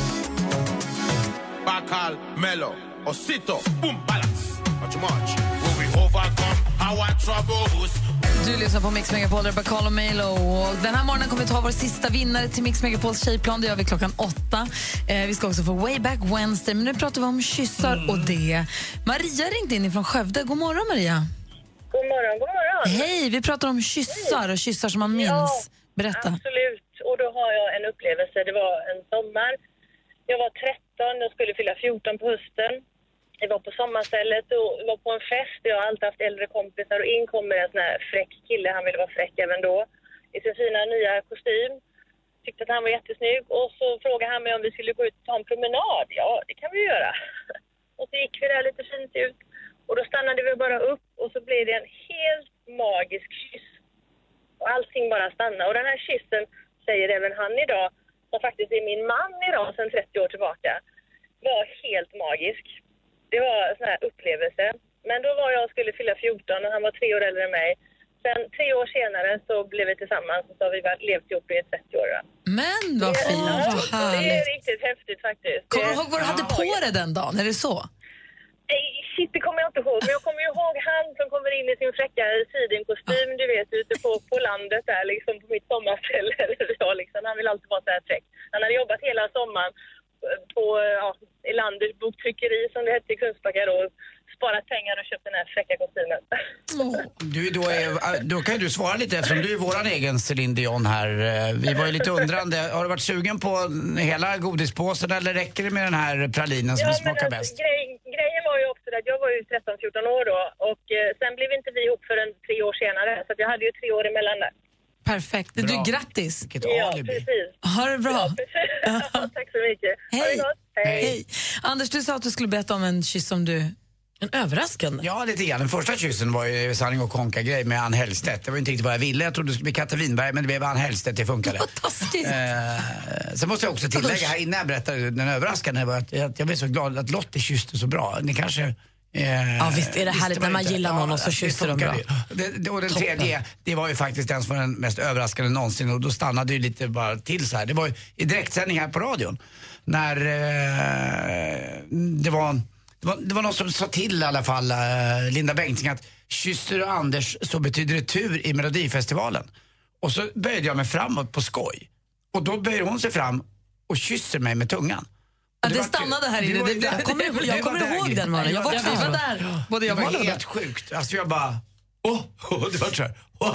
Bacal, Mello, Osito, boom, balance. Not too much. Will we overcome? Du lyssnar på Mix Megapol, där är Bacall och Den här morgonen kommer vi ta vår sista vinnare till Mix Megapols tjejplan. Det gör vi klockan åtta. Eh, vi ska också få Way Back Wednesday, men nu pratar vi om kyssar och det. Maria ringde in från Skövde. God morgon, Maria. God morgon, god morgon. Hej, vi pratar om kyssar och kyssar som man minns. Berätta. Absolut, och då har jag en upplevelse. Det var en sommar. Jag var 13 och skulle fylla 14 på hösten. Vi var på sommarstället och var på en fest. Jag har alltid haft äldre kompisar och in kommer en sån här fräck kille. Han ville vara fräck även då. I sin fina nya kostym. Tyckte att han var jättesnygg. Och så frågade han mig om vi skulle gå ut och ta en promenad. Ja, det kan vi göra. Och så gick vi där lite fint ut. Och då stannade vi bara upp och så blev det en helt magisk kyss. Och allting bara stannade. Och den här kyssen säger även han idag, som faktiskt är min man idag sedan 30 år tillbaka, var helt magisk. Det var en sån här upplevelse. Men då var jag och skulle fylla 14 och han var tre år äldre än mig. Sen tre år senare så blev vi tillsammans och så har vi levt ihop i 30 år. va. Men vad Det- fint, ja, vad Det är härligt. riktigt häftigt faktiskt. Kommer du ihåg vad du hade på dig den dagen? Är det så? Nej, Shit, det kommer jag inte ihåg. Men jag kommer ju ihåg han som kommer in i sin fräcka sidenkostym, du vet, ute på, på landet där liksom på mitt sommarställe. liksom. Han vill alltid vara så här fräck. Han hade jobbat hela sommaren på ja, Elanders boktryckeri som det hette i Kungsbacka då. Sparat pengar och köpt den här fräcka kostymen. Du, då, är, då kan ju du svara lite eftersom du är våran egen Céline Dion här. Eh, Vi var ju lite undrande. Har du varit sugen på hela godispåsen eller räcker det med den här pralinen som Ja, smakar alltså, bäst? grej, grejen var ju också att jag var ju 13-14 år då och eh, sen blev inte vi ihop förrän tre år senare. Så jag hade ju tre år emellan där. Perfekt. Du, grattis. Vilket Ja, precis. Ha det bra. Ja, tack så mycket. Hej. gott. Hej. Anders, du sa att du skulle berätta om en kyss som du... En överraskande? Ja, lite grann. Den första kyssen var ju sanning och konka-grej med Ann Hellstedt. Det var inte riktigt vad jag ville. Jag trodde det skulle bli Katta Winberg, men det blev Ann Hellstedt. Det funkade. Eh, sen måste jag också tillägga här innan jag berättar den överraskande var att, att jag blev så glad att Lottie kysste så bra. Ni kanske eh, Ja, visst är det härligt när man inte. gillar någon och så kysser de bra. Det, det, och den Toppen. tredje, det var ju faktiskt den som var den mest överraskande någonsin och då stannade ju lite bara till så här. Det var ju i direktsändning här på radion när eh, det var det var, det var någon som sa till i alla fall, eh, Linda Bengtzing, att kysser du Anders så betyder det tur i Melodifestivalen. Och så böjde jag mig framåt på skoj. Och då böjer hon sig fram och kysser mig med tungan. Ja, det var stannade här inne. Det- det- jag kommer ihåg- jag det kommer ihåg den, Malin. Jag var Ja, också- det vi var där. Både jag det var helt sjukt. Alltså jag bara... Åh, oh, det var så här.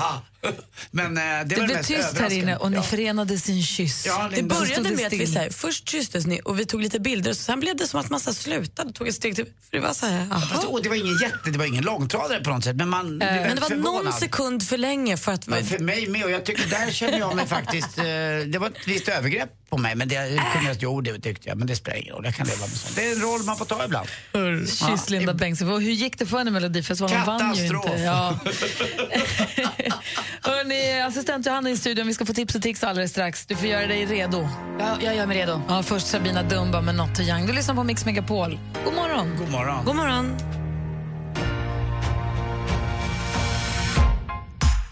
Men eh, det, Det, var blev tyst här inne och ni Ja. förenades i en kyss. Ja, Det började med att vi så här, först kysstes ni och vi tog lite bilder och sen blev det som att man så här slutade tog ett steg till, för det var så här, Fast, aha. åh, det var ingen jätte, det var ingen långtradare på något sätt. Men, man, blev Men det var någon förvånad. sekund för länge för att... Men för mig med och jag tycker där känner jag mig faktiskt, eh, det var ett visst övergrepp på mig men det kunde jag, jo det tyckte jag men det spelar ingen roll, jag kan leva med sånt. Det är en roll man får ta ibland. Kyss Linda Bengtzing. Och Hur gick det för henne i Melodifestivalen? Hon vann ju Katastrof. inte. Ja. Hörrni, assistent Johanna i studion. Vi ska få tips och tricks alldeles strax. Du får göra dig redo. Ja, jag gör mig redo. Ja, först Sabina Dumba med Not Too Young. Du lyssnar på Mix Megapol. God morgon. God morgon. God morgon.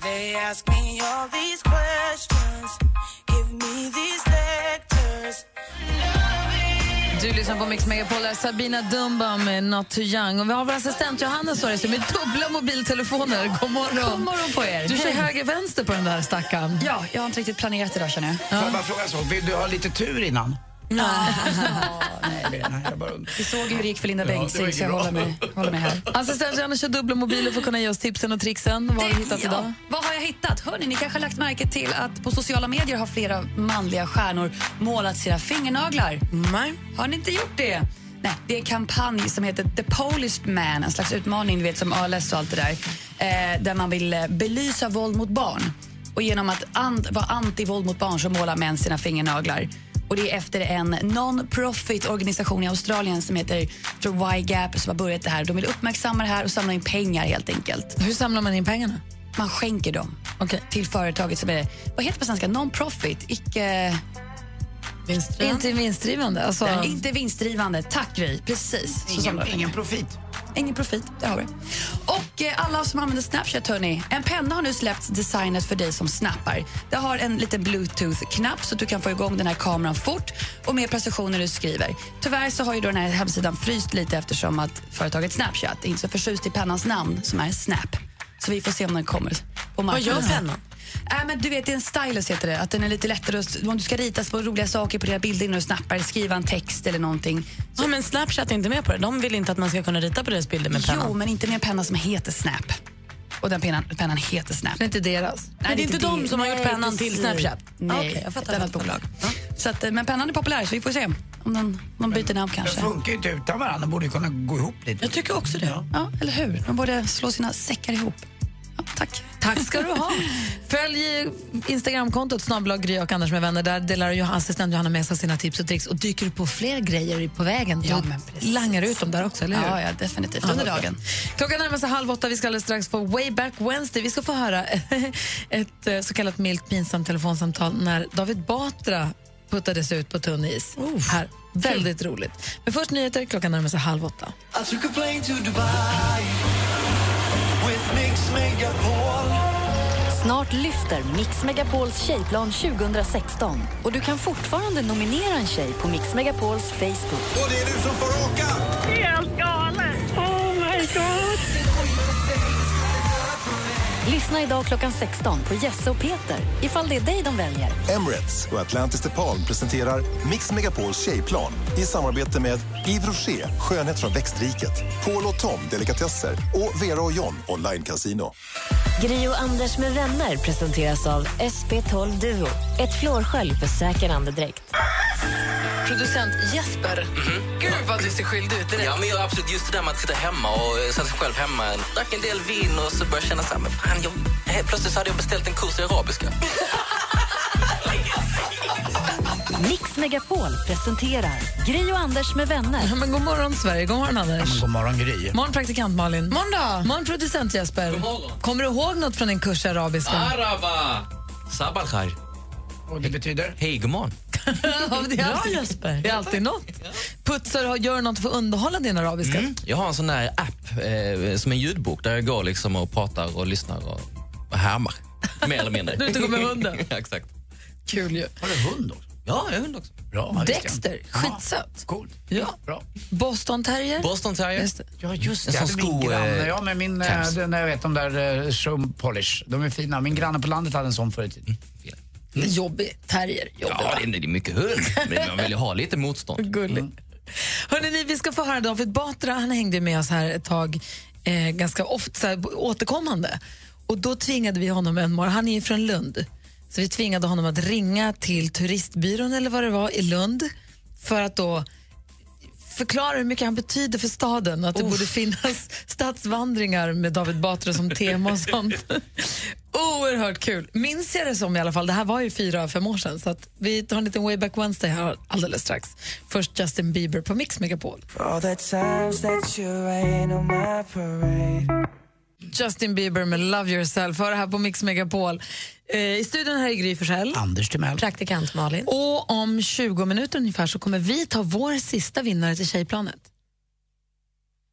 They ask me all these questions, give me these lectures. Du lyssnar på Mix Megapol. Där Sabina Dumba med Not Too Young. Och vi har vår assistent Johanna här med dubbla mobiltelefoner. God morgon. God morgon på er. Du kör höger-vänster på den där stackaren. Ja, jag har inte riktigt planerat idag känner jag. Får jag bara fråga så, vill du ha lite tur innan? Nej. Nej, jag bara. Vi såg hur det gick för Linda Ja, Bengtzing så jag håller mig, håller mig här. Assistent Johanna kör dubbla mobiler för att kunna ge oss tipsen och tricksen. Vad har du hittat idag? Ja, vad har jag hittat? Hörni, ni kanske har lagt märke till att på sociala medier har flera manliga stjärnor målat sina fingernaglar. Nej. Har ni inte gjort det? Nej, det är en kampanj som heter The Polished Man, en slags utmaning du vet som ALS och allt det där. Eh, där man vill eh, belysa våld mot barn. Och genom att an- vara anti-våld mot barn så målar män sina fingernaglar. Och det är efter en non-profit organisation i Australien som heter tror Y-Gap som har börjat det här. De vill uppmärksamma det här och samla in pengar helt enkelt. Hur samlar man in pengarna? Man skänker dem till företaget som är, vad heter det på svenska, non-profit, icke... Vinstdrivande? Inte vinstdrivande. Alltså... Inte vinstdrivande. Tack Gry, precis. Ingen, ingen profit. Ingen profit, det har vi. Och eh, alla som använder Snapchat, hörni. En penna har nu släppts designet för dig som snappar. Det har en liten bluetooth-knapp så att du kan få igång den här kameran fort och mer precision när du skriver. Tyvärr så har ju då den här hemsidan fryst lite eftersom att företaget Snapchat är inte så förtjust i pennans namn som är Snap. Så vi får se om den kommer på Vad gör marknaden. pennan? Äh, men du vet, det är en stylus heter det. Att den är lite lättare att, om du ska rita på roliga saker på dina bilder innan du snappar, skriva en text eller någonting. Ja, men Snapchat är inte med på det. De vill inte att man ska kunna rita på deras bilder med pennan. Jo, men inte med en penna som heter Snap. Och den pennan, pennan heter Snap. Det är inte deras. Men det är inte de som har gjort Nej, pennan till precis. Snapchat? Nej, Okej, jag fattar. ett annat bolag. Så att, eh, men pennan är populär, så vi får se om de, de byter namn De kanske. funkar ju inte utan varandra, de borde kunna gå ihop lite. Jag tycker också det. Ja, eller hur? De borde slå sina säckar ihop. Ja, tack. Tack ska du ha. Följ Instagramkontot snabbelag Gry och Anders med vänner. Där delar Johan, assistent Johanna med sig sina tips och tricks och dyker du på fler grejer på vägen. Ja, precis. langar ut dem där också, eller hur? Ja, ja, definitivt. Under dagen. Klockan närmar sig halv åtta. Vi ska alldeles strax få Way Back Wednesday. Vi ska få höra ett eh, så kallat milt pinsamt telefonsamtal när David Batra puttades ut på tunn is. Här. Väldigt roligt. Men först nyheter, klockan närmar sig halv åtta. Snart lyfter Mix Megapols tjejplan 2016 och du kan fortfarande nominera en tjej på Mix Megapols Facebook. Och det är du som får åka! Helt galet! Oh my god! Lyssna idag klockan 16 på Jesse och Peter ifall det är dig de väljer. Emirates och Atlantis DePaul presenterar Mix Megapols tjejplan i samarbete med Yves Rocher, skönhet från växtriket, Paul och Tom, delikatesser och Vera och John, online casino. Gri och Anders med vänner presenteras av SP12 Duo. Ett flårskölj för säker andedräkt. Producent Jesper, gud vad du ser skyldig ut direkt. Ja, men jag, absolut. Just det där med att sitta hemma och eh, sätta sig själv hemma. Drack en del vin och så började känna så här, men fan, jag, helt plötsligt så hade jag beställt en kurs i arabiska. Mix Megapol presenterar Gri och Anders med vänner. Men god morgon, Sverige. God morgon, Anders. God morgon, Gry. Morgon, praktikant Malin. Morgon, då. morgon producent Jesper. morgon. Kommer du ihåg något från din kurs i arabiska? Araba! Sabal khair. Och det betyder? Hej, god morgon. Ja, det, är alltid, Jesper. det är alltid något. Putsar och gör något för att underhålla din arabiska. Mm. Jag har en sån där app eh, som en ljudbok där jag går liksom och pratar och lyssnar och, och härmar. Mer eller mindre. Du och går med hunden. ja, exakt. Kul ju. Har du hund också? Ja, jag har hund också. Bra. Dexter, skitsött. Coolt. Ja. Bra. Boston terrier. Boston terrier. Just. Ja, just En det. sån Det hade min sko, granne. eh, Ja, men min, caps. den, jag vet de där uh, Shroom Polish. De är fina. Min granne på landet hade en sån förr i tiden. Jobbig terrier. Jobbig, Ja, det är, det är mycket hund, men man vill ju ha lite motstånd. Gullig. Hörrni, ni, vi ska få höra David Batra. Han hängde med oss här ett tag, eh, ganska ofta, så här, återkommande. Och då tvingade vi honom en morgon, han är ju från Lund, så vi tvingade honom att ringa till turistbyrån eller vad det var i Lund för att då förklara hur mycket han betyder för staden. Att det borde finnas stadsvandringar med David Batra som tema och sånt. Oerhört kul. Minns jag det som i alla fall. Det här var ju fyra, fem år sedan. Så att vi tar en liten way back Wednesday här alldeles strax. Först Justin Bieber på Mix Megapol. All the times that you rain on my parade. Justin Bieber med Love yourself. Hör det här på Mix Megapol. Eh, I studion här är Gry Forssell. Anders Timell. Praktikant Malin. Och om 20 minuter ungefär så kommer vi ta vår sista vinnare till Tjejplanet.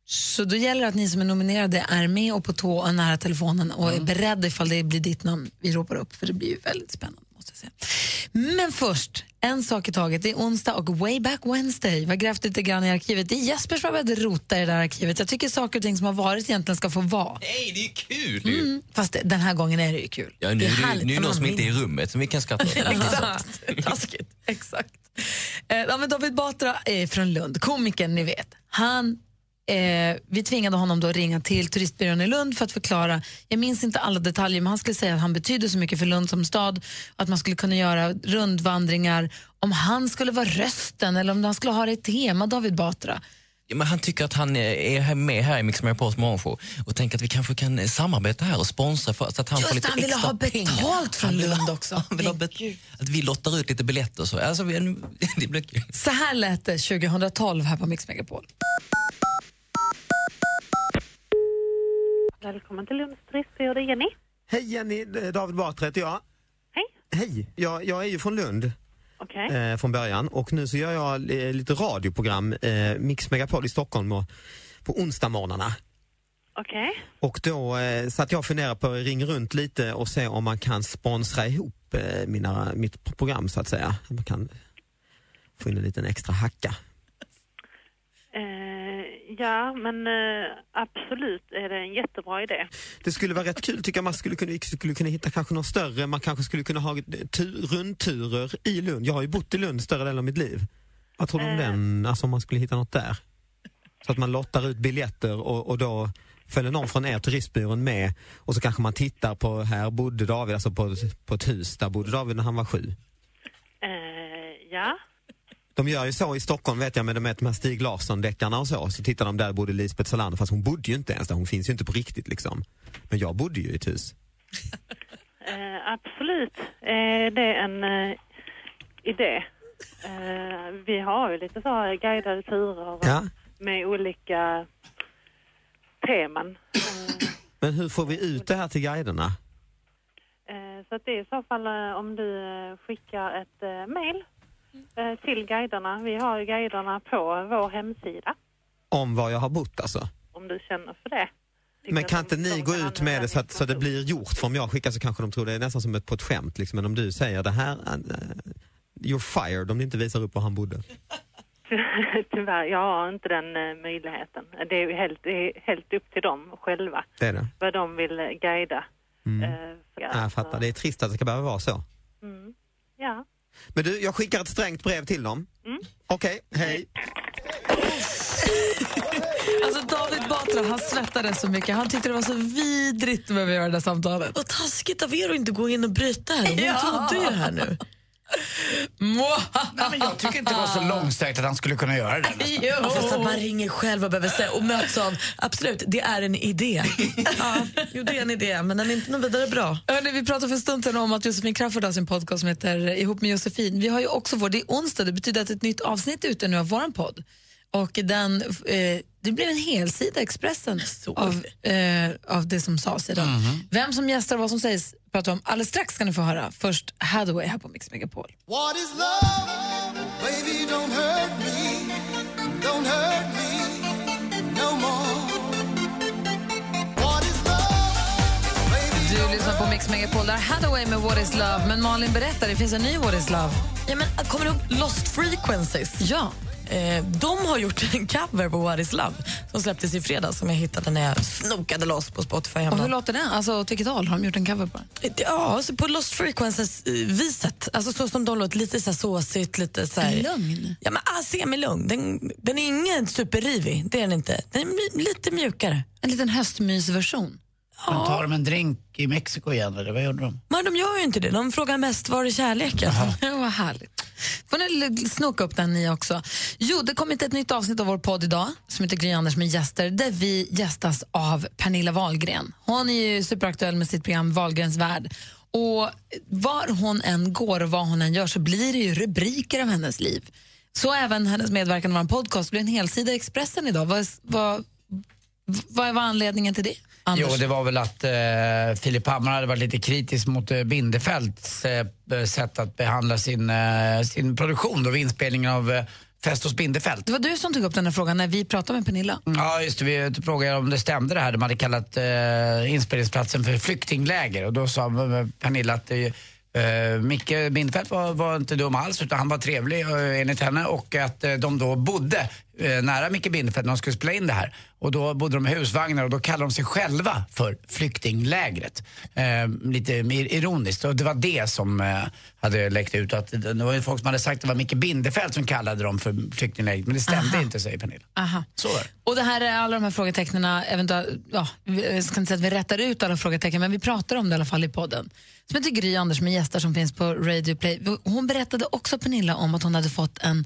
Så då gäller det att ni som är nominerade är med och på tå och nära telefonen och är beredda ifall det blir ditt namn vi ropar upp, för det blir ju väldigt spännande. Måste jag säga. Men först, en sak i taget. Det är onsdag och way back Wednesday. Vi har grävt lite grann i arkivet. Det är Jesper som har börjat rota i det där arkivet. Jag tycker saker och ting som har varit egentligen ska få vara. Nej, det är kul ju. Mm. Fast den här gången är det ju kul. Ja, nu det är är härligt nu är det när någon som inte är i rummet som vi kan skratta åt. Exakt. Taskigt. Exakt. Eh, David Batra är från Lund, komikern ni vet. Han, eh, vi tvingade honom då att ringa till turistbyrån i Lund för att förklara, jag minns inte alla detaljer, men han skulle säga att han betyder så mycket för Lund som stad, att man skulle kunna göra rundvandringar, om han skulle vara rösten eller om han skulle ha det i tema, David Batra. Ja, men han tycker att han är med här i Mix Megapols morgonshow och tänker att vi kanske kan samarbeta här och sponsra för, så att han får Just lite han extra ha betalt pengar. från vill Lund också. Han vill ha att vi lottar ut lite biljetter och så. Alltså, vi, det blir kul. Så här lät det 2012 här på Mix Megapol. Välkommen till Lunds turistbyrå, det är Jenny. Hej Jenny, är David Batra heter jag. Hej. Hej, jag, jag är ju från Lund Okej. eh, från början och nu så gör jag eh, lite radioprogram, eh, Mix Megapol i Stockholm och, på onsdagsmorgnarna. Okej. Och då eh, så att jag funderar på att ringa runt lite och se om man kan sponsra ihop eh, mina, mitt program så att säga. Man kan få in en liten extra hacka. Eh, ja, men eh, absolut är det en jättebra idé. Det skulle vara rätt kul tycker jag man skulle kunna, skulle kunna hitta kanske något större, man kanske skulle kunna ha tur, rundturer i Lund. Jag har ju bott i Lund större delen av mitt liv. Vad tror du om Eh. den, alltså om man skulle hitta något där? Så att man lottar ut biljetter och, och då följer någon från er turistbyrån med och så kanske man tittar på, här bodde David, alltså på, på ett hus, där bodde David när han var sju. Eh, ja. De gör ju så i Stockholm vet jag med de här- de här Stig Larsson-deckarna och så, så tittar de där bodde Lisbeth Salander fast hon bodde ju inte ens där, hon finns ju inte på riktigt liksom. Men jag bodde ju i ett hus. Eh, absolut är det en eh, idé. Eh, vi har ju lite så här guidade turer Ja. med olika teman. Men hur får vi ut det här till guiderna? Eh, så att det är i så fall eh, om du eh, skickar ett eh, mail eh, till guiderna. Vi har guiderna på vår hemsida Om var jag har bott alltså. om du känner för det. Men kan inte ni gå ut med det så att så det blir gjort? För om jag skickar så kanske de tror det är nästan som ett, på ett skämt. Liksom. Men om du säger det här, eh, you're fired om ni inte visar upp var han bodde. Tyvärr, jag har inte den eh, möjligheten. Det är ju helt, är helt upp till dem själva Det är det. vad de vill eh, guida. Mm. Eh, Ja, jag fattar, det är trist att det ska behöva vara så. Mm. Ja. Men du, jag skickar ett strängt brev till dem. Mm. Okej, hej. Alltså David Batra, han svettades så mycket. Han tyckte det var så vidrigt med att göra det där samtalet. Vad taskigt av er att inte gå in och bryta här. Hon Ja. trodde ju det här nu. Nej, men jag tycker inte det var så långsträckt att han skulle kunna göra det. Jo. Fast att man ringer själv och behöver säga och möts av, absolut, det är en idé. ja, jo, det är en idé, men den är inte något vidare bra. Hörrni, vi pratade för en stund sedan om att Josefin Crafoord har sin podcast som heter Ihop med Josefin. Vi har ju också vår, det är onsdag, det betyder att ett nytt avsnitt är ute nu av vår podd. Och den, eh, det blir en helsida i Expressen av, eh, av det som sades idag. Vem som gästar och vad som sägs pratar vi om alldeles strax ska ni få höra. Först Hathaway här på Mix Megapol. What is love? Baby, don't hurt me. Don't hurt me no more. Du lyssnar på Mix Megapol, där Hathaway med What is love. Men Malin berättar, det finns en ny What is love. Ja, men, kommer du ihåg Lost Frequencies? Ja. Eh, de har gjort en cover på What is love som släpptes i fredags som jag hittade när jag snokade loss på Spotify hemma. Och hur låter den? Alltså åt vilket håll har de gjort en cover på den? Ja, alltså på Lost Frequencies-viset. Alltså så som de låter, lite så här såsigt, lite så här... Lugn? Ja, men ah, semilugn. Den, den är ingen superrivig, det är den inte. Den är lite mjukare. En liten höstmysversion. Men tar de en drink i Mexiko igen eller vad gjorde de? Men de gör ju inte det. De frågar mest var är kärleken? Vad härligt. får ni snoka upp den ni också. Jo, det kommer ett nytt avsnitt av vår podd idag som heter Gry Anders med gäster där vi gästas av Pernilla Wahlgren. Hon är ju superaktuell med sitt program Wahlgrens värld. Och var hon än går och vad hon än gör så blir det ju rubriker av hennes liv. Så även hennes medverkan i vår podcast blir en helsida i Expressen idag. Vad, vad, vad var anledningen till det? Anders? Jo, det var väl att eh, Filip Hammar hade varit lite kritisk mot eh, Bindefelds eh, sätt att behandla sin, eh, sin produktion då, vid inspelningen av eh, Fest hos Bindefeld. Det var du som tog upp den här frågan när vi pratade med Pernilla. Ja, just det. Vi frågade om det stämde det här. De hade kallat eh, inspelningsplatsen för flyktingläger och då sa eh, Pernilla att eh, Uh, Micke Bindefeld var, var inte dum alls utan han var trevlig uh, enligt henne och att eh, de då bodde eh, nära Micke Bindefeld när de skulle spela in det här. Och då bodde de i husvagnar och då kallade de sig själva för flyktinglägret. Lite ir- ironiskt och det var det som hade läckt ut. Att det var ju folk som hade sagt att det var Micke Bindefeld som kallade dem för flyktinglägret men det stämde Aha. inte säger Pernilla. Aha. Så var. Och det här är alla de här frågetecknen, eventuellt, ja, jag ska inte säga att vi rättar ut alla frågetecken, men vi pratar om det i alla fall i podden. Som heter Gry Anders med gäster som finns på Radio Play. Hon berättade också Pernilla om att hon hade fått en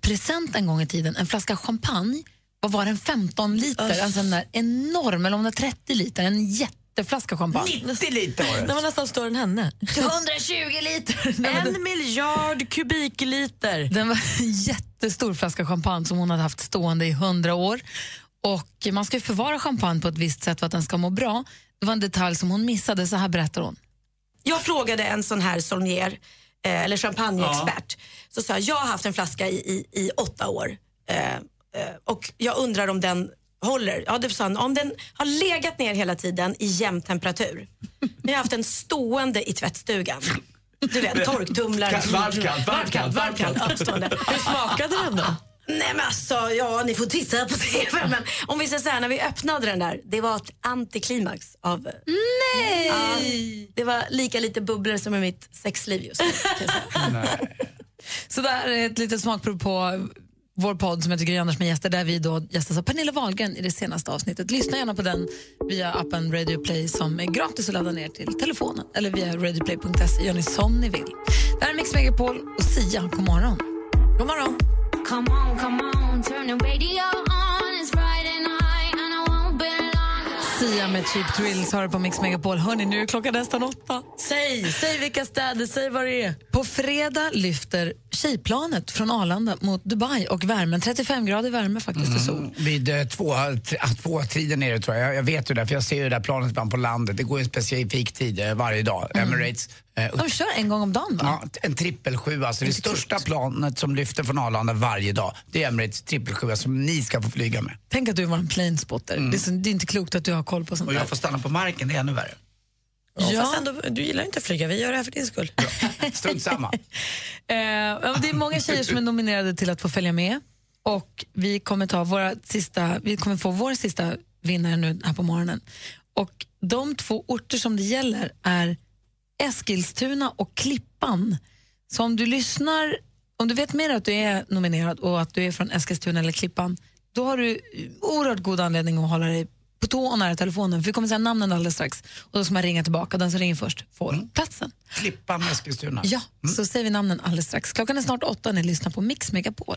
present en gång i tiden, en flaska champagne. Vad var den? 15 liter? Alltså en där enorm, eller om det var 30 liter, en jätteflaska champagne. 90 liter var Den var nästan större än henne. 120 liter! En miljard kubikliter. Den var en jättestor flaska champagne som hon hade haft stående i hundra år. Och Man ska ju förvara champagne på ett visst sätt för att den ska må bra. Det var en detalj som hon missade, så här berättar hon. Jag frågade en sån här sommelier, eh, eller champagneexpert. Så sa jag, jag har haft en flaska i, i, i åtta år eh, eh, och jag undrar om den håller. Ja, det sa han, om den har legat ner hela tiden i jämn temperatur. Vi har haft den stående i tvättstugan. Du vet, torktumlaren. Varmt, kallt, varmt, kallt. Hur smakade den då? Nej men alltså, ja ni får titta på TV. Men om vi säger så här, när vi öppnade den där, det var ett antiklimax av... Nej! Ja, det var lika lite bubblor som i mitt sexliv just nu. Så där är ett litet smakprov på vår podd som heter Gry Anders med gäster där vi då gästas av Pernilla Wahlgren i det senaste avsnittet. Lyssna gärna på den via appen Radio Play som är gratis att ladda ner till telefonen eller via radioplay.se. Gör ni som ni vill. Det här är Mix Megapol och Sia. God morgon. God morgon. Come on, come on, turn the radio on. It's Friday night and I won't be long. Sia med Cheap Thrills har du på Mix Megapol. Hörni, nu är klockan nästan åtta. Säg, säg vilka städer, säg vad det är. På fredag lyfter tjejplanet från Arlanda mot Dubai och värmen. 35 grader värme faktiskt och sol. Mm, vid eh, två, tre, ah, två tiden är det tror jag. jag. Jag vet ju det, för jag ser ju det där planet ibland på landet. Det går en specifik tid eh, varje dag. Emirates. Eh, De kör en gång om dagen va? Ja, en trippelsju, alltså det största planet som lyfter från Arlanda varje dag. Det är Emirates trippelsju som ni ska få flyga med. Tänk att du var en planespotter. Det, är så, det är inte klokt att du har koll på sånt Och där. jag får stanna på marken, det är ännu värre. Ja. Fast ändå, du gillar inte att flyga, vi gör det här för din skull. Strunt samma. Eh, det är många tjejer som är nominerade till att få följa med. Och vi kommer, ta våra sista, vi kommer få vår sista vinnare nu här på morgonen. Och de två orter som det gäller är Eskilstuna och Klippan. Så om du lyssnar, om du vet mer att du är nominerad och att du är från Eskilstuna eller Klippan, då har du oerhört god anledning att hålla dig på tå och nära telefonen. För vi kommer säga namnen alldeles strax. Och då ska man ringa tillbaka. Den som ringer först får platsen. Klippan med Eskilstuna. Ja, så säger vi namnen alldeles strax. Klockan är snart åtta när ni lyssnar på Mix Megapol.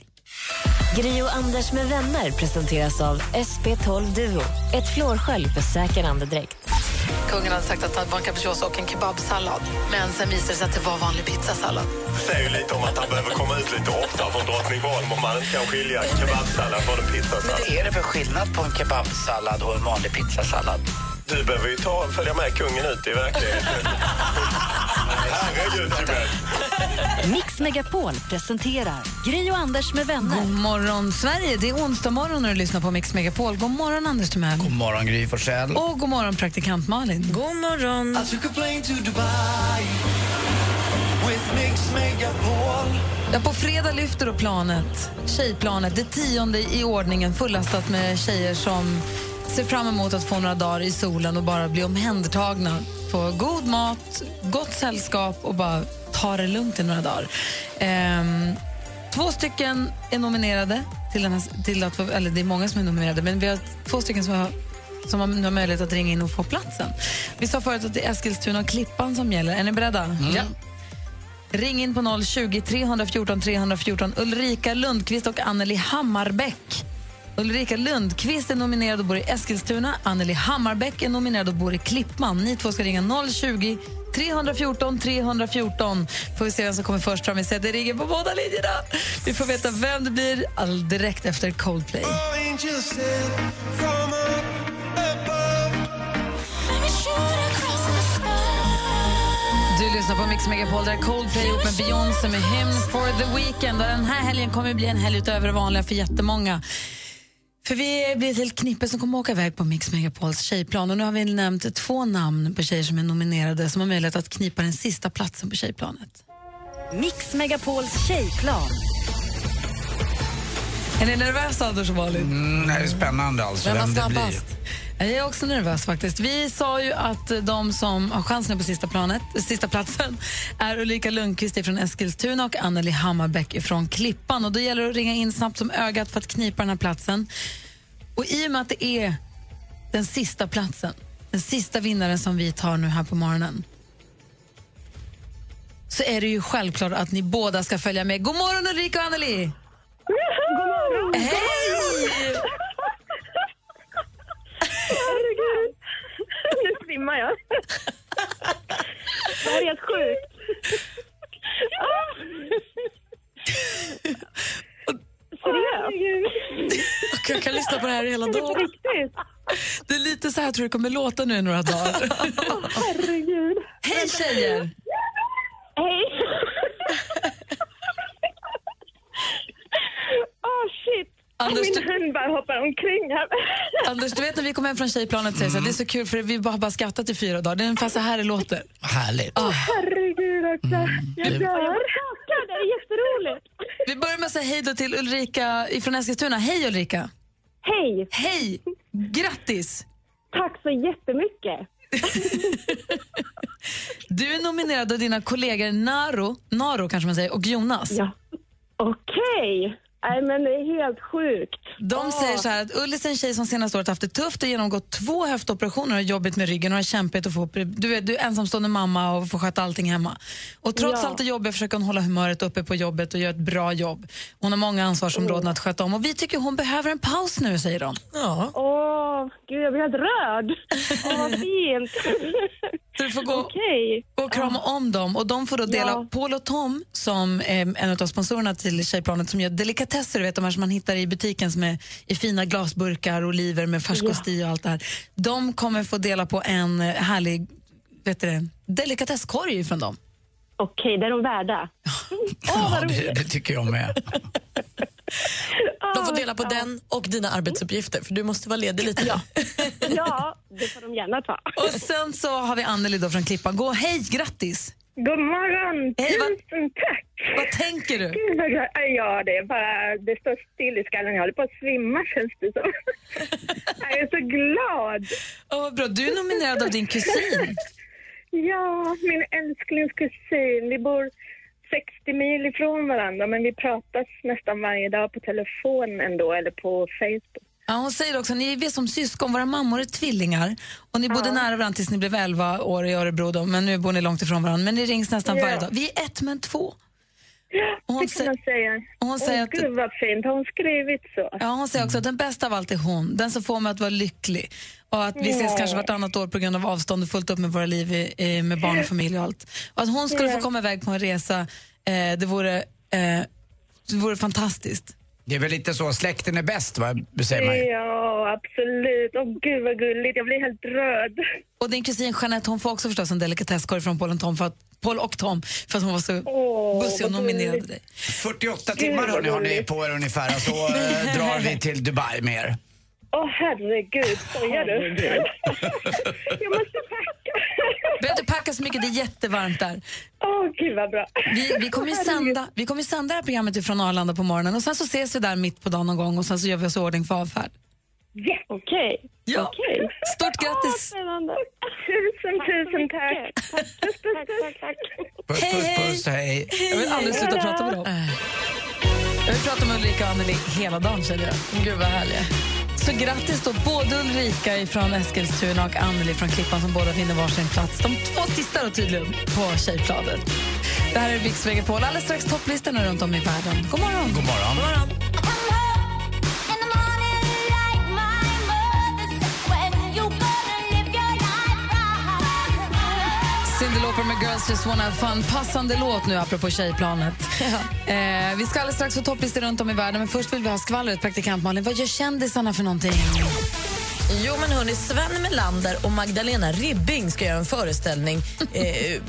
Gri och Anders med vänner presenteras av SP12 Duo. Ett flårskölj för säker andedräkt. Kungen hade sagt att han var en capricciosa och en kebabsallad. Men sen visade det sig att det var vanlig pizzasallad. Det säger ju lite om att han behöver komma ut lite oftare från Drottningholm om man inte kan skilja kebabsallad från en pizzasallad. Vad är det för skillnad på en kebabsallad och en vanlig pizzasallad? Du behöver ju ta, följa med kungen ut i verkligheten. Herregud, Tibet. Mix Megapol presenterar Gri och Anders med vänner. God morgon, Sverige. Det är onsdag morgon när du lyssnar på Mix Megapol. God morgon, Anders Timell. God morgon, Gry Forssell. Och god morgon, praktikant Malin. God morgon. I took a plane to Dubai with Mix Megapol. Ja, på fredag lyfter då planet, tjejplanet, det tionde i ordningen fullastat med tjejer som ser fram emot att få några dagar i solen och bara bli omhändertagna på god mat, gott sällskap och bara ta det lugnt i några dagar. Ehm, två stycken är nominerade till, den här, till att eller det är många som är nominerade, men vi har två stycken som har som har möjlighet att ringa in och få platsen. Vi sa förut att det är Eskilstuna och Klippan som gäller. Är ni beredda? Ja. Ring in på 020 314 314. Ulrika Lundqvist och Anneli Hammarbäck. Ulrika Lundqvist är nominerad och bor i Eskilstuna. Anneli Hammarbäck är nominerad och bor i Klippman. Ni två ska ringa 020 314 314. Får vi se vem som kommer först fram. Vi ser att det ringer på båda linjerna. Vi får veta vem det blir all direkt efter Coldplay. Du lyssnar på Mix Megapol där Coldplay ihop med Beyoncé med Hymn for the Weekend. Och den här helgen kommer bli en helg utöver det vanliga för jättemånga. För vi blir ett helt knippe som kommer åka iväg på Mix Megapols tjejplan. Och nu har vi nämnt två namn på tjejer som är nominerade som har möjlighet att knipa den sista platsen på tjejplanet. Mix Megapols tjejplan. Är ni nervösa, Anders och Malin? Mm, det är spännande alltså, Vem vem det blir. Jag är också nervös faktiskt. Vi sa ju att de som har chansen på sista, planet, sista platsen är Ulrika Lundqvist från Eskilstuna och Anneli Hammarbäck från Klippan. Och då gäller det att ringa in snabbt som ögat för att knipa den här platsen. Och i och med att det är den sista platsen, den sista vinnaren som vi tar nu här på morgonen så är det ju självklart att ni båda ska följa med. God morgon Ulrika och Anneli! God morgon! Hej! Herregud. Nu svimmar jag. Det här är helt sjukt. Seriöst? Jag kan lyssna på det här hela dagen. Det är lite så här jag tror det kommer låta nu i några dagar. Herregud. Hej tjejer! Hej. Åh shit. Anders, Min du- hund bara hoppar omkring här. Anders, du vet när vi kom hem från tjejplanet säger så här, det är så kul för vi har bara skrattat i fyra dagar. Det är ungefär så här det låter. Härligt. Herregud också. Jag det- dör. Det är jätteroligt. Vi börjar med att säga hej då till Ulrika från Eskilstuna. Hej Ulrika! Hej! Hej! Grattis! Tack så jättemycket. Du är nominerad av dina kollegor Naro, Naro kanske man säger, och Jonas. Ja. Okej. Nej, men det är helt sjukt. De säger så här att Ullis är en tjej som senaste året haft det tufft och genomgått två höftoperationer och jobbigt med ryggen och har kämpat att få du, är, du är ensamstående mamma och får sköta allting hemma. Och trots Ja. allt det jobbiga försöker hon hålla humöret uppe på jobbet och göra ett bra jobb. Hon har många ansvarsområden att sköta om och vi tycker hon behöver en paus nu, säger de. Ja. Åh, gud, jag blir helt rörd. Åh, vad fint. Så du får gå, gå och krama om dem och de får då dela, Ja. Paul och Tom som är en av sponsorerna till Tjejplanet som gör delikatesser, du vet de här som man hittar i butiken som är i fina glasburkar, oliver med färskosti och allt det här. De kommer få dela på en eh, härlig vet du, delikatesskorg från dem. Okej, det är de värda. Ja, det, det tycker jag med. De får dela på den och dina arbetsuppgifter för du måste vara ledig lite. Ja, ja det får de gärna ta. Och sen så har vi Anneli då från Klippan. Gå, hej, grattis! God morgon! Hej, vad- Tusen tack! Vad tänker du? Glad- Ja, det är bara... Det står still i skallen. Jag håller på att svimma, känns det som. Jag är så glad! Åh, vad bra. Du är nominerad av din kusin. Ja, min älsklingskusin. Vi bor 60 mil ifrån varandra, men vi pratas nästan varje dag på telefon ändå, eller på Facebook. Ja, hon säger också ni är som syskon, våra mammor är tvillingar och ni bodde nära varandra tills ni blev 11 år i Örebro då, men nu bor ni långt ifrån varandra. Men ni rings nästan Ja. varje dag. Vi är ett men två. Och hon det kan man säga. och hon säger att- Gud vad fint, har hon skrivit så? Ja, hon säger också att den bästa av allt är hon, den som får mig att vara lycklig. Och att vi ses Ja. kanske vartannat år på grund av avstånd och fullt upp med våra liv i, i, med barn och familj och allt. Och att hon skulle Ja. få komma iväg på en resa, eh, det, vore, eh, det vore fantastiskt. Det är väl lite så, släkten är bäst, va? säger man ju. Ja, absolut. Åh gud vad gulligt, jag blir helt röd. Och din kusin Jeanette hon får också förstås en delikatesskorg från Paul och Tom för att, Paul och Tom för att hon var så Åh, bussig och nominerade dig. 48 Gud, timmar hörni, har ni på er ungefär så eh, drar vi till Dubai med er. Åh herregud, skojar du? jag måste packa. Behöver inte packa så mycket, det är jättevarmt där. Åh gud vad bra. Vi, vi kommer ju sända, vi kommer ju sända det här programmet ifrån Arlanda på morgonen och sen så ses vi där mitt på dagen någon gång och sen så gör vi oss i ordning för avfärd. Ja, okej. Ja. Okej. Stort grattis! Spännande. Tusen, tusen tack. Puss, puss, puss. Puss, puss, puss, hej. Jag vill aldrig sluta prata med dem. Jag vill prata med Ulrika och Anneli hela dagen känner jag. Gud vad härliga. Så grattis då både Ulrika från Eskilstuna och Anneli från Klippan som båda vinner varsin plats. De två sista då tydligen på Tjejplanet. Det här är Vicks Megapol. Alldeles strax topplistorna runt om i världen. God morgon! God morgon. God morgon. Lauper med Girls Just Wanna Have Fun. Passande låt nu apropå tjejplanet. Eh, vi ska alldeles strax få topplistor runt om i världen men först vill vi ha skvallret. Praktikant Malin, vad gör kändisarna för någonting? Jo men hörni, Sven Melander och Magdalena Ribbing ska göra en föreställning eh,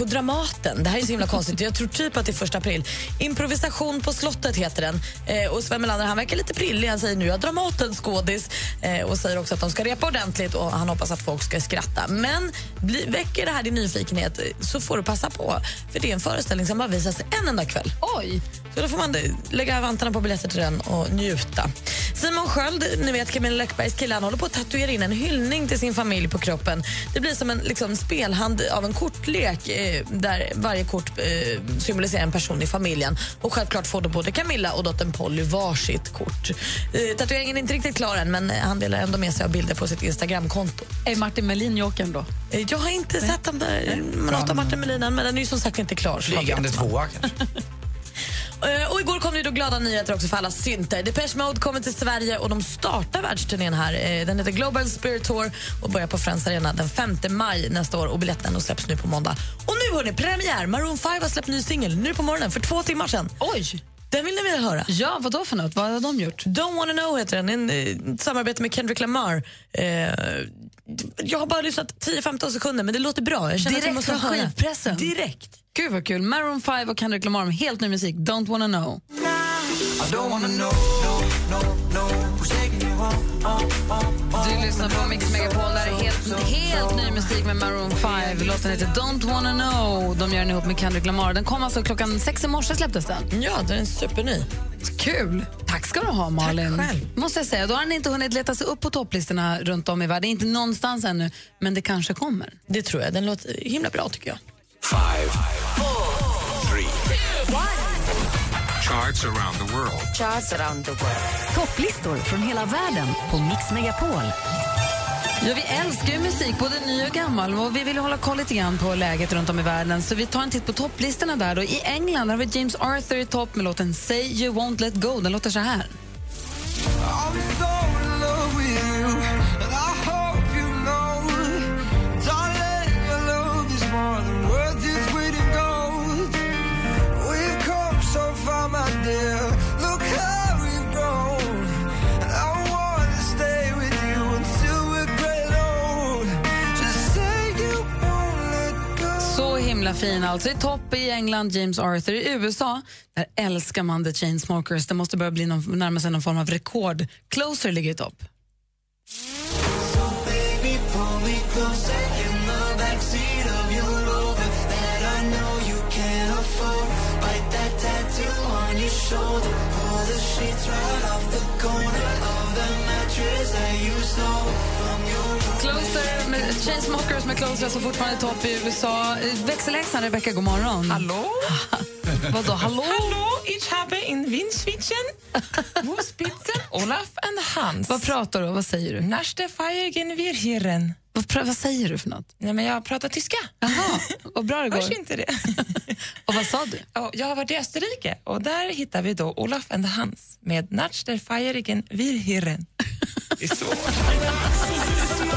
på Dramaten. Det här är så himla konstigt. Jag tror typ att det är första april. Improvisation på slottet heter den. Eh, och Sven Melander han verkar lite prillig. Han säger nu är jag Dramaten skådis eh, och säger också att de ska repa ordentligt och han hoppas att folk ska skratta. Men bli, väcker det här din nyfikenhet eh, så får du passa på. För det är en föreställning som bara visas en enda kväll. Oj! Så då får man lägga vantarna på biljetter till den och njuta. Simon Sköld, ni vet Camilla Läckbergs kille, han håller på att tatuera in en hyllning till sin familj på kroppen. Det blir som en liksom, spelhand av en kortlek eh, där varje kort eh, symboliserar en person i familjen. Och självklart får då både Camilla och dottern Polly varsitt kort. Eh, tatueringen är inte riktigt klar än, men eh, han delar ändå med sig av bilder på sitt Instagramkonto. Är Martin Melin jokern då? Eh, jag har inte sett den där, något av Martin Melin än, men den är ju som sagt inte klar. Flygande tvåa kanske. Eh, Och igår kom det då glada nyheter också för alla synter. Depeche Mode kommer till Sverige och de startar världsturnén här. Eh, Den heter Global Spirit Tour och börjar på Friends Arena den 5 maj nästa år. Och biljetten släpps nu på måndag. Och nu hörni, premiär! Maroon 5 har släppt ny singel nu på morgonen för två timmar sedan. Oj! Den vill ni väl höra? Ja, vad då för något? Vad har de gjort? Don't wanna know heter den. En, eh, ett samarbete med Kendrick Lamar. Eh, jag har bara lyssnat 10-15 sekunder men det låter bra. Jag känner att jag Direkt måste från skivpressen? Direkt. Gud vad kul. Maroon 5 och Kendrick Lamar med helt ny musik. Don't wanna know. Du lyssnar på Mix Megapol. Där är helt, helt ny musik med Maroon 5. Låten heter Don't wanna know. De gör den ihop med Kendrick Lamar. Den kom alltså klockan sex i morse släpptes den. Ja, den är superny. Kul! Tack ska du ha, Malin. Tack själv. Måste jag säga. Då har den inte hunnit leta sig upp på topplistorna runt om i världen. Inte någonstans ännu, men det kanske kommer. Det tror jag. Den låter himla bra tycker jag. Five, three, charts around the world. Charts around the world. Topplistor från hela världen på Mix Megapol. Ja, vi älskar ju musik, både ny och gammal. Och vi vill hålla koll lite grann på läget runt om i världen. Så vi tar en titt på topplistorna där. Då. I England har vi James Arthur i topp med låten Say You Won't Let Go. Den låter så här. Så himla fin alltså. I topp i England, James Arthur. I USA, där älskar man The Chainsmokers. Det måste börja bli någon, närma sig någon form av rekord. Closer ligger i topp. Chainsmokers med Closer alltså fortfarande i topp i USA. Växelhäxan Rebecca, god morgon. Hallo? Vadå, hallå? Hallo, ich habe in Windschwitchen, wo spitzen Olaf and Hans. Vad pratar du Vad säger du? Nachte feigen wir Hirren. Vad, vad säger du för något? Nej, men jag pratar tyska. Jaha, vad bra det går. Hörs inte det? Och vad sa du? Ja, jag har varit i Österrike och där hittar vi då Olaf and Hans med Nacht der feigen wir Hirren. Det är svårt.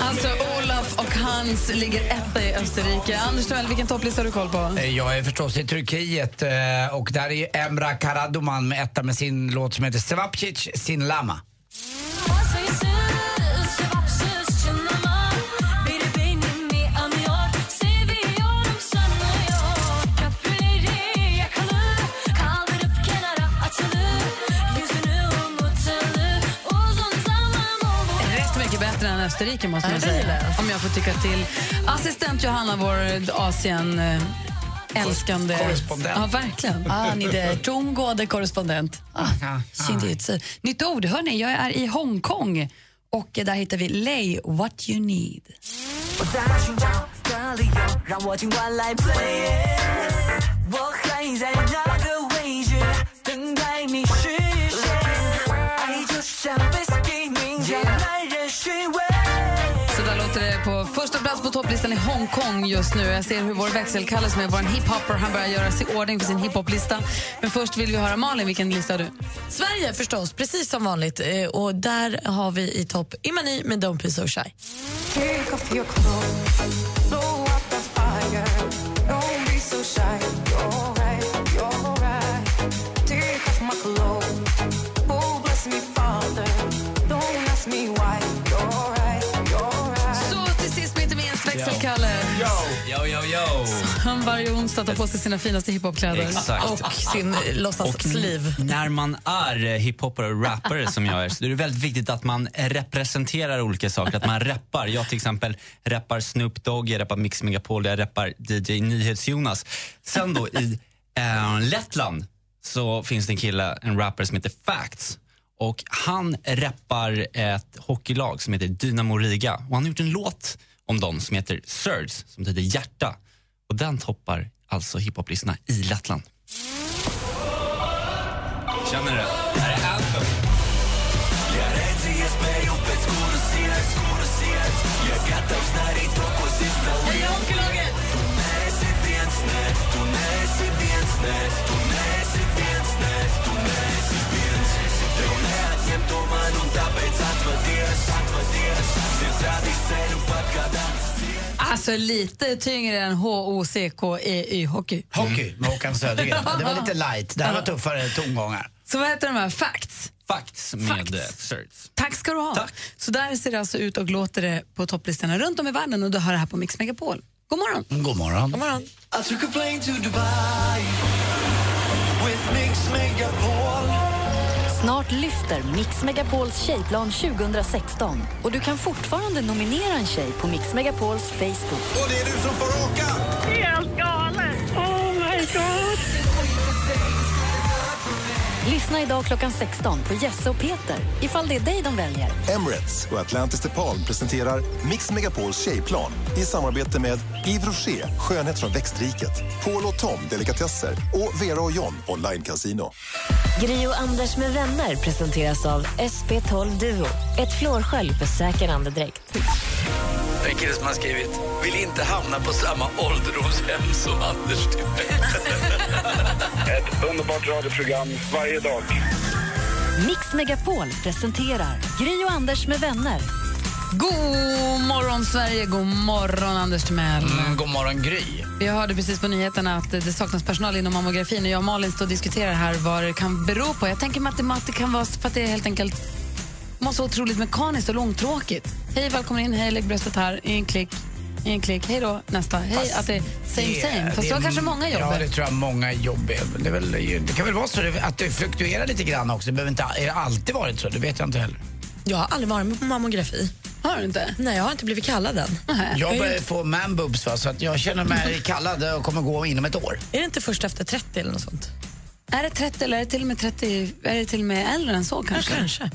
Alltså Olaf och Hans ligger etta i Österrike. Anders vilken topplista har du koll på? Eh, jag är förstås i Turkiet eh, och där är Emra Karaduman med etta med sin låt som heter Svapcic sin lama. Österrike måste man säga. Om jag får tycka till. Assistent Johanna, vår Asien eh, älskande... Korrespondent. Ja, verkligen. Ah, ni är tongående korrespondent. Ah, Shinditsu. Nytt ord. Hörni, jag är i Hongkong och där hittar vi Lay What You Need. Låter det på första plats på topplistan i Hongkong just nu. Jag ser hur vår växelkalle som är vår hiphopper, han börjar göra sig i ordning för sin hiphoplista. Men först vill vi höra Malin, vilken lista har du? Sverige förstås, precis som vanligt. Eh, Och där har vi i topp Imani med Don't Be So Shy. Yo, yo, yo. Han varje onsdag tar på sig sina finaste hiphopkläder. Exakt. Och sin låtsas-sliv. När man är hiphopare och rappare som jag är så är det väldigt viktigt att man representerar olika saker. Att man rappar. Jag till exempel rappar Snoop Dogg, jag rappar Mix Megapol, jag rappar DJ NyhetsJonas. Sen då i eh, Lettland så finns det en kille, en rappare som heter Facts. Och han rappar ett hockeylag som heter Dynamo Riga. Och han har gjort en låt om dem som heter Surge, som betyder hjärta. Och den toppar alltså hiphoplistorna i Lettland. Känner du det? Det här är Anthem. Hej Alltså lite tyngre än H-O-C-K-E-Y-hockey. Hockey med Håkan Södergren. Det var lite light. Det här var tuffare tongångar. Så vad heter de här? Facts? Facts med Surge. Tack ska du ha. Så där ser det alltså ut och låter det på topplistorna runt om i världen och du hör det här på Mix Megapol. God morgon! God morgon. God morgon. I took a plane to Dubai with Mix Megapol. Snart lyfter Mix Megapols tjejplan 2016 och du kan fortfarande nominera en tjej på Mix Megapols Facebook. Och det är du som får åka! Helt galet! Oh my god! Lyssna idag klockan 16 på Jesse och Peter ifall det är dig de väljer. Emirates och Atlantis DePaul presenterar Mix Megapols tjejplan i samarbete med Yves Rocher, skönhet från växtriket, Paul och Tom, delikatesser och Vera och John, online casino. Gri och Anders med vänner presenteras av SP12 Duo. Ett flårskölj för säker andedräkt. En kille som har skrivit vill inte hamna på samma ålderdomshem som Anders Timell. Ett underbart radioprogram varje dag. Mix Megapol presenterar Gri och Anders med vänner. God morgon, Sverige! God morgon, Anders Timell. Mm, god morgon, Gry. Vi hörde precis på nyheterna att det saknas personal inom mammografin. Och jag och Malin står och diskuterar här vad det kan bero på. Jag tänker mig att det, kan vara för att det är helt enkelt måste vara otroligt mekaniskt och långtråkigt. Hej, välkommen in. Hej, lägg bröstet här. I en klick. I en klick. Hej då, nästa. Hej, Fast att det är same det- same. Fast det är- kanske många jobb. Ja, det tror jag många jobb är. Det, är väl, det kan väl vara så att det fluktuerar lite grann också. Det behöver inte är det alltid varit så. Det vet jag inte heller. Jag har aldrig varit med på mammografi. Har du inte? Nej, jag har inte blivit kallad än. Jag börjar få manboobs va, så att jag känner mig kallad och kommer gå inom ett år. Är det inte först efter 30 eller något sånt? Är det 30 eller är det till och med 30? Är det till och med äldre än så kanske? Ja, kanske.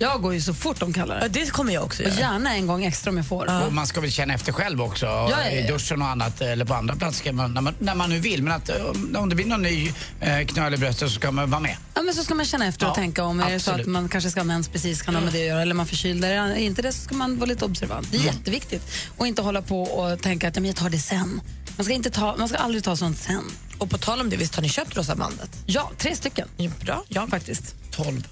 Jag går ju så fort de kallar det. Ja, det kommer jag också Och göra. gärna en gång extra om jag får. Och man ska väl känna efter själv också, ja, ja. i duschen och annat, eller på andra platser ska man, när, man, när man nu vill. Men att, om, det blir någon ny eh, knöl i bröstet så ska man vara med. Ja, men så ska man känna efter och Ja, tänka om är det så att man kanske ska ha mens precis kan ha med det att göra eller man förkyld. Är det inte det så ska man vara lite observant. Det är jätteviktigt. Och inte hålla på och tänka att ja, men jag tar det sen. Man ska, inte ta, man ska aldrig ta sånt sen. Och på tal om det, visst har ni köpt rosa bandet? Ja, tre stycken. Ja, bra. Ja, faktiskt. Tolv.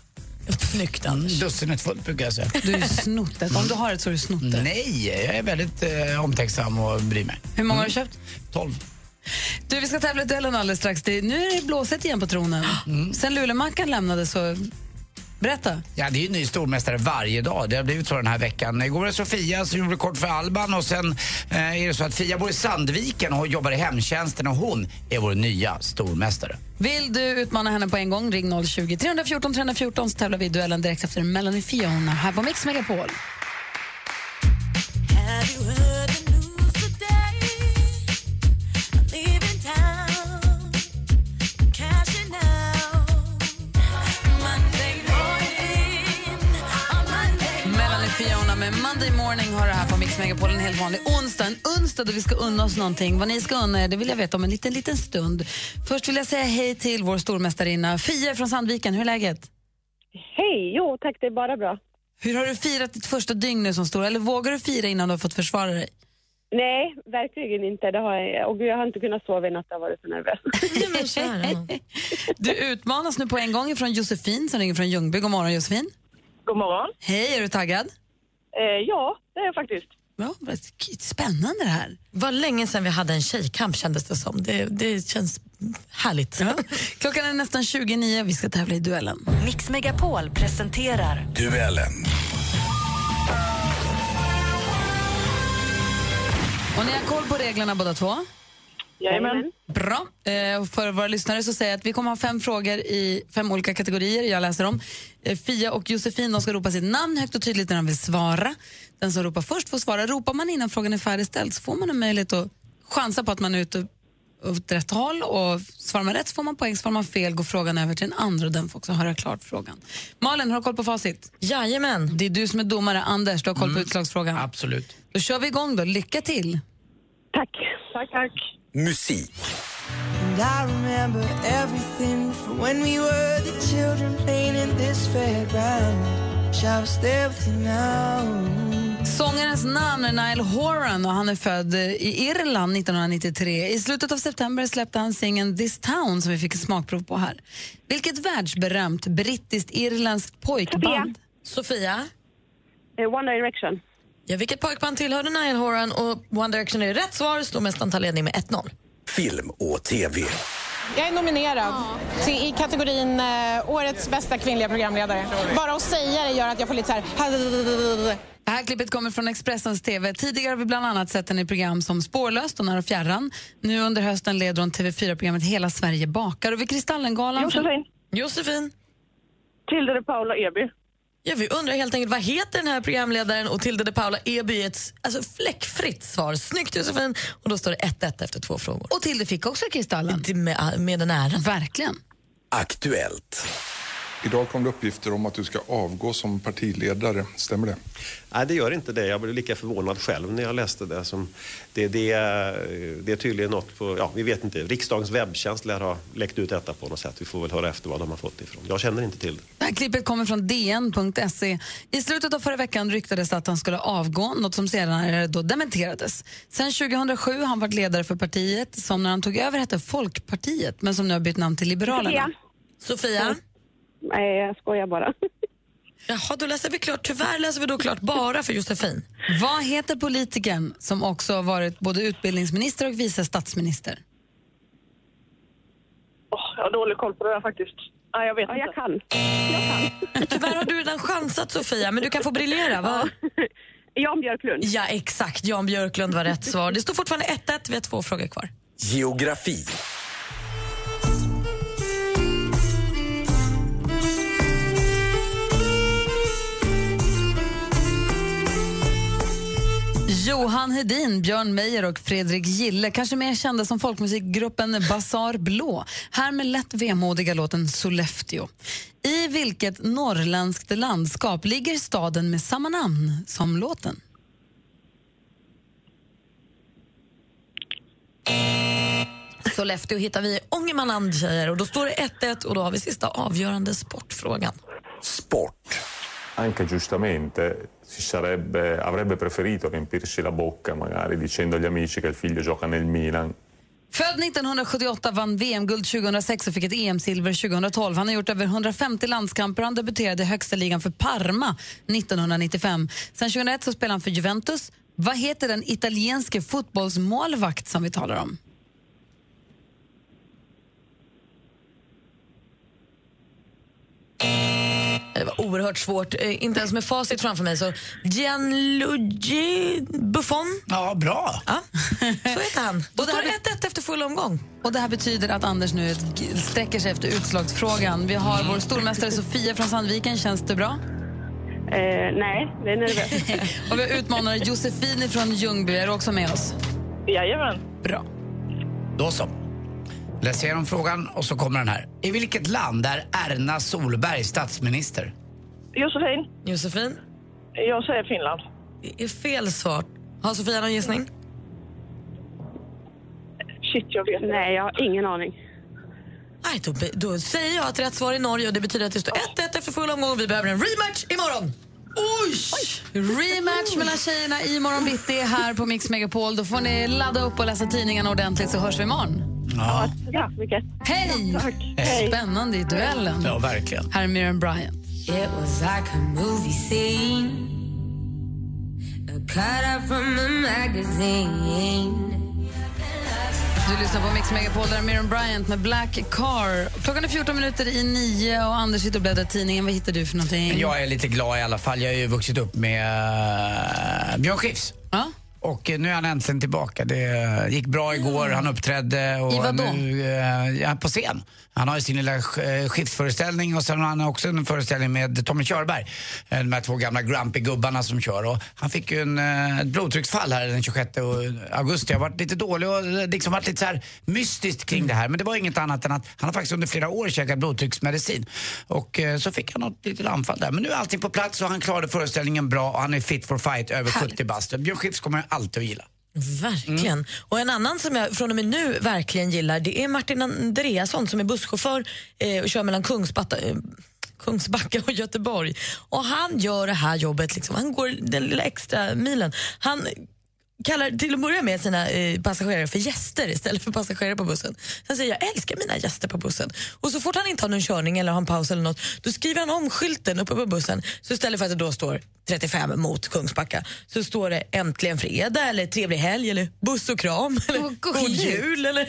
Snyggt, Anders. Dussinet fullt brukar jag säga. Du är snott det. Om du har det så är du snott det. Nej, jag är väldigt eh, omtänksam och bryr mig. Hur många har du köpt? Tolv. Du, vi ska tävla i duellen alldeles strax. Det, nu är det blåsigt igen på tronen. Sen Lulemackan lämnade så... Berätta. Ja, det är ju ny stormästare varje dag. Det har blivit så den här veckan. Igår var det Sofia som gjorde rekord för Alban och sen eh, är det så att Fia bor i Sandviken och jobbar i hemtjänsten och hon är vår nya stormästare. Vill du utmana henne på en gång, ring 020 314 314 så tävlar vi i duellen direkt efter Melanie Fiona här på Mix Megapol. Melanie Monday Morning har det här på Mix Megapol en helt vanlig onsdag. En onsdag då vi ska unna oss någonting. Vad ni ska unna er det vill jag veta om en liten, liten stund. Först vill jag säga hej till vår stormästarinna Fia från Sandviken. Hur är läget? Hej, jo tack det är bara bra. Hur har du firat ditt första dygn nu som stor? Eller vågar du fira innan du har fått försvara dig? Nej, verkligen inte. Det har jag, och jag har inte kunnat sova i natt, jag har varit så nervös. Du utmanas nu på en gång från Josefin som ringer från Ljungby. God morgon Josefin. God morgon. Hej, är du taggad? Eh, ja, det är jag faktiskt. Ja, vad spännande det här. Vad länge sedan vi hade en tjejkamp kändes det som. Det, det känns härligt. Klockan är nästan 29 vi ska tävla i duellen. Mix Megapol presenterar Duellen. Och ni har koll på reglerna båda två? Jajamän. Bra. Eh, för våra lyssnare så säger jag att vi kommer ha fem frågor i fem olika kategorier. Jag läser dem. Eh, Fia och Josefin de ska ropa sitt namn högt och tydligt när de vill svara. Den som ropar först får svara. Ropar man innan frågan är färdigställd så får man en möjlighet att chansa på att man är ute åt rätt håll och svarar man rätt så får man poäng, svarar man fel går frågan över till den andra och den får också höra klart frågan. Malin, har du koll på facit? Jajamän. Det är du som är domare. Anders, du har koll på utslagsfrågan? Absolut. Då kör vi igång då. Lycka till! Tack. Tack, tack. Musik. And I remember everything from when we were the children playing in this fairground. Was there with you now. Sångarens namn är Niall Horan och han är född i Irland 1993. I slutet av september släppte han singeln This Town som vi fick ett smakprov på här. Vilket världsberömt brittiskt-irländskt pojkband? Sofia? Eh, One Direction. Ja, vilket pojkband tillhörde Niall Horan? Och One Direction är rätt svar. Stormästaren tar ledning med 1-0. Film och TV. Jag är nominerad till, i kategorin eh, Årets bästa kvinnliga programledare. Bara att säga det gör att jag får lite så här... Det här klippet kommer från Expressens TV. Tidigare har vi bland annat sett henne i program som Spårlöst och När och fjärran. Nu under hösten leder hon TV4-programmet Hela Sverige bakar. Och vid Kristallengalan... Josefin. Josefin? Tilde de Paula Eby. Ja, vi undrar helt enkelt vad heter den här programledaren och Tilde de Paula Eby ett alltså, fläckfritt svar. Snyggt Josefin! Och då står det 1-1 efter två frågor. Och Tilde fick också Kristallen. Med, med den äran. Verkligen. Aktuellt. Idag kom det uppgifter om att du ska avgå som partiledare. Stämmer det? Nej, det gör inte det. Jag blev lika förvånad själv när jag läste det. Som det, det, är- det är tydligen något på, ja, vi vet inte. Riksdagens webbtjänst lär ha läckt ut detta på något sätt. Vi får väl höra efter var de har fått ifrån. Jag känner inte till det. Det här klippet kommer från DN.se. I slutet av förra veckan ryktades det att han skulle avgå, något som senare då dementerades. Sen 2007 har han varit ledare för partiet som när han tog över hette Folkpartiet men som nu har bytt namn till Liberalerna. Sofia? Nej, jag skojar bara. Jaha, då läser vi klart. Tyvärr läser vi då klart bara för Josefin. Vad heter politikern som också har varit både utbildningsminister och vice statsminister? jag har dålig koll på det där faktiskt. Nej, jag vet inte. Jag kan. Jag kan. Tyvärr har du redan chansat Sofia, men du kan få briljera. Va? Jan Björklund. Ja, exakt. Jan Björklund var rätt svar. Det står fortfarande 1-1. Vi har två frågor kvar. Geografi. Johan Hedin, Björn Meijer och Fredrik Gille, kanske mer kända som folkmusikgruppen Basar Blå. Här med lätt vemodiga låten Sollefteå. I vilket norrländskt landskap ligger staden med samma namn som låten? Sollefteå hittar vi i Ångermanland, tjejer. Och då står det 1-1 och då har vi sista avgörande sportfrågan. Sport. Anche giustamente si sarebbe, avrebbe preferito riempirsi la bocca magari dicendo agli amici che il figlio gioca nel Milan. Född 1978, vann VM-guld 2006 och fick ett EM-silver 2012. Han har gjort över 150 landskamper och han debuterade i högsta ligan för Parma 1995. Sen 2001 så spelade han för Juventus. Vad heter den italienske fotbollsmålvakt som vi talar om? Det var oerhört svårt. Eh, Inte ens med facit framför mig. Så Gianluigi Buffon. Ja, bra. Ja, så heter han. Då står det 1-1 efter full omgång. Och Det här betyder att Anders nu sträcker sig efter utslagsfrågan. Vi har vår stormästare Sofia från Sandviken. Känns det bra? Eh, nej, det är nervöst. och vi har utmanare Josefin från Ljungby. Är du också med oss? Jajamän. Bra. Då så. Läs igenom frågan och så kommer den här. I vilket land är Erna Solberg statsminister? Josefin. Josefin? Jag säger Finland. Det är fel svar. Har Sofia någon gissning? Shit, jag vet Nej, jag har ingen aning. Nej, då, då säger jag att rätt svar är Norge och det betyder att det står 1-1 efter full omgång och vi behöver en rematch imorgon. Oj! Rematch mellan tjejerna i morgon bitti här på Mix Megapol. Då får ni ladda upp och läsa tidningarna ordentligt så hörs vi imorgon. Ja. Tack så mycket. Hej! Hej. Spännande i duellen. Ja, verkligen. Här är Miriam Bryant. It was like a movie scene, a cut out from a magazine. Du lyssnar på Mix Megapol, där är Miriam Bryant med Black Car. Klockan är 14 minuter i nio och Anders sitter och bläddrar i tidningen. Vad hittar du för någonting? Jag är lite glad i alla fall. Jag har ju vuxit upp med uh, Björn Skifs. Ja. Och eh, nu är han äntligen tillbaka. Det gick bra igår, han uppträdde. Och I vad då? Nu, eh, på scen. Han har ju sin lilla eh, skiftsföreställning och sen har han också en föreställning med Tommy Körberg. Eh, De här två gamla grumpy gubbarna som kör. Och han fick ju en, eh, ett blodtrycksfall här den 26 augusti. Jag har varit lite dålig och eh, liksom varit lite så här mystiskt kring det här. Men det var inget annat än att han har faktiskt under flera år käkat blodtrycksmedicin. Och eh, så fick han något litet anfall där. Men nu är allting på plats och han klarade föreställningen bra och han är fit for fight över 70 bast. Björn Skifs kommer alltid att gilla. Verkligen. Och en annan som jag från och med nu verkligen gillar det är Martin Andreasson som är busschaufför eh, och kör mellan Kungsbacka, eh, Kungsbacka och Göteborg. Och han gör det här jobbet, liksom. han går den lilla extra milen. Han kallar till att börja med sina eh, passagerare för gäster istället för passagerare på bussen. Han säger jag älskar mina gäster på bussen. Och så fort han inte har någon körning eller har en paus eller något, då skriver han om skylten uppe på bussen. Så istället för att det då står 35 mot Kungsbacka så står det äntligen fredag eller trevlig helg eller buss och kram eller god jul. Eller,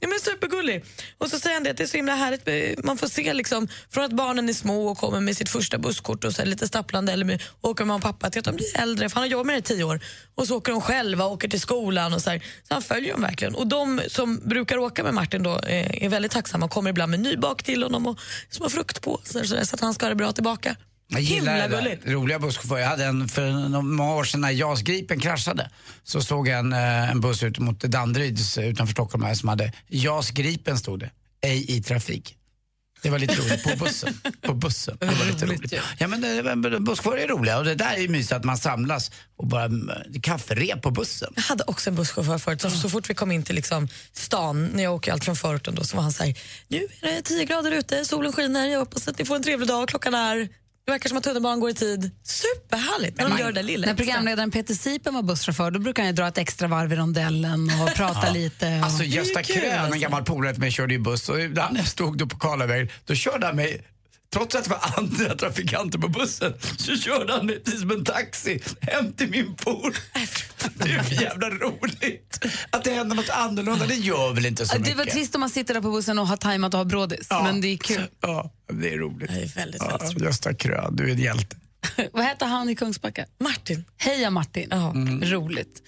ja, men supergullig. Och så säger han det att det är så himla härligt. Man får se liksom från att barnen är små och kommer med sitt första busskort och så lite stapplande eller med, åker med mamma och pappa till att de blir äldre. För han har jobbat med det i tio år. Och så åker de själva och åker till skolan och så här. Så han följer dem verkligen. Och de som brukar åka med Martin då eh, är väldigt tacksamma och kommer ibland med nybak till honom och små fruktpåsar så, så att han ska ha det bra tillbaka. Jag gillar Himla det där. Roliga busschaufförer. Jag hade en för många år sedan när JAS Gripen kraschade. Så såg jag en, eh, en buss ut mot Danderyds utanför Stockholm här som hade JAS Gripen stod det. Ej i trafik. Det var lite roligt på bussen. På bussen. Det var lite roligt. Ja, men, eh, men busschaufförer är roliga och det där är ju mysigt att man samlas och bara mm, kafferep på bussen. Jag hade också en busschaufför förut. Så, så fort vi kom in till liksom stan, när jag åker allt från förorten, då, så var han så här, nu är det 10 grader ute, solen skiner, jag hoppas att ni får en trevlig dag, klockan är det verkar som att tunnelbanan går i tid. Superhärligt när de gör det lilla När extra. programledaren Peter Sipen var busschaufför då brukade han ju dra ett extra varv i rondellen och prata Ja. lite. Och... Alltså Gösta Krön, alltså. en gammal polare till mig, körde ju buss och när jag stod då på Karlavägen, då körde han mig Trots att det var andra trafikanter på bussen så körde han mig som en taxi hem till min pool. Det är för jävla roligt. Att det händer något annorlunda, det gör väl inte så det mycket. var trist om man sitter där på bussen och har tajmat och har brådis, men det är kul. Ja, det är roligt. Det är väldigt, ja, Gösta Krön, du är en hjälte. Vad heter han i Kungsbacka? Martin. Heja Martin. Mm. Roligt.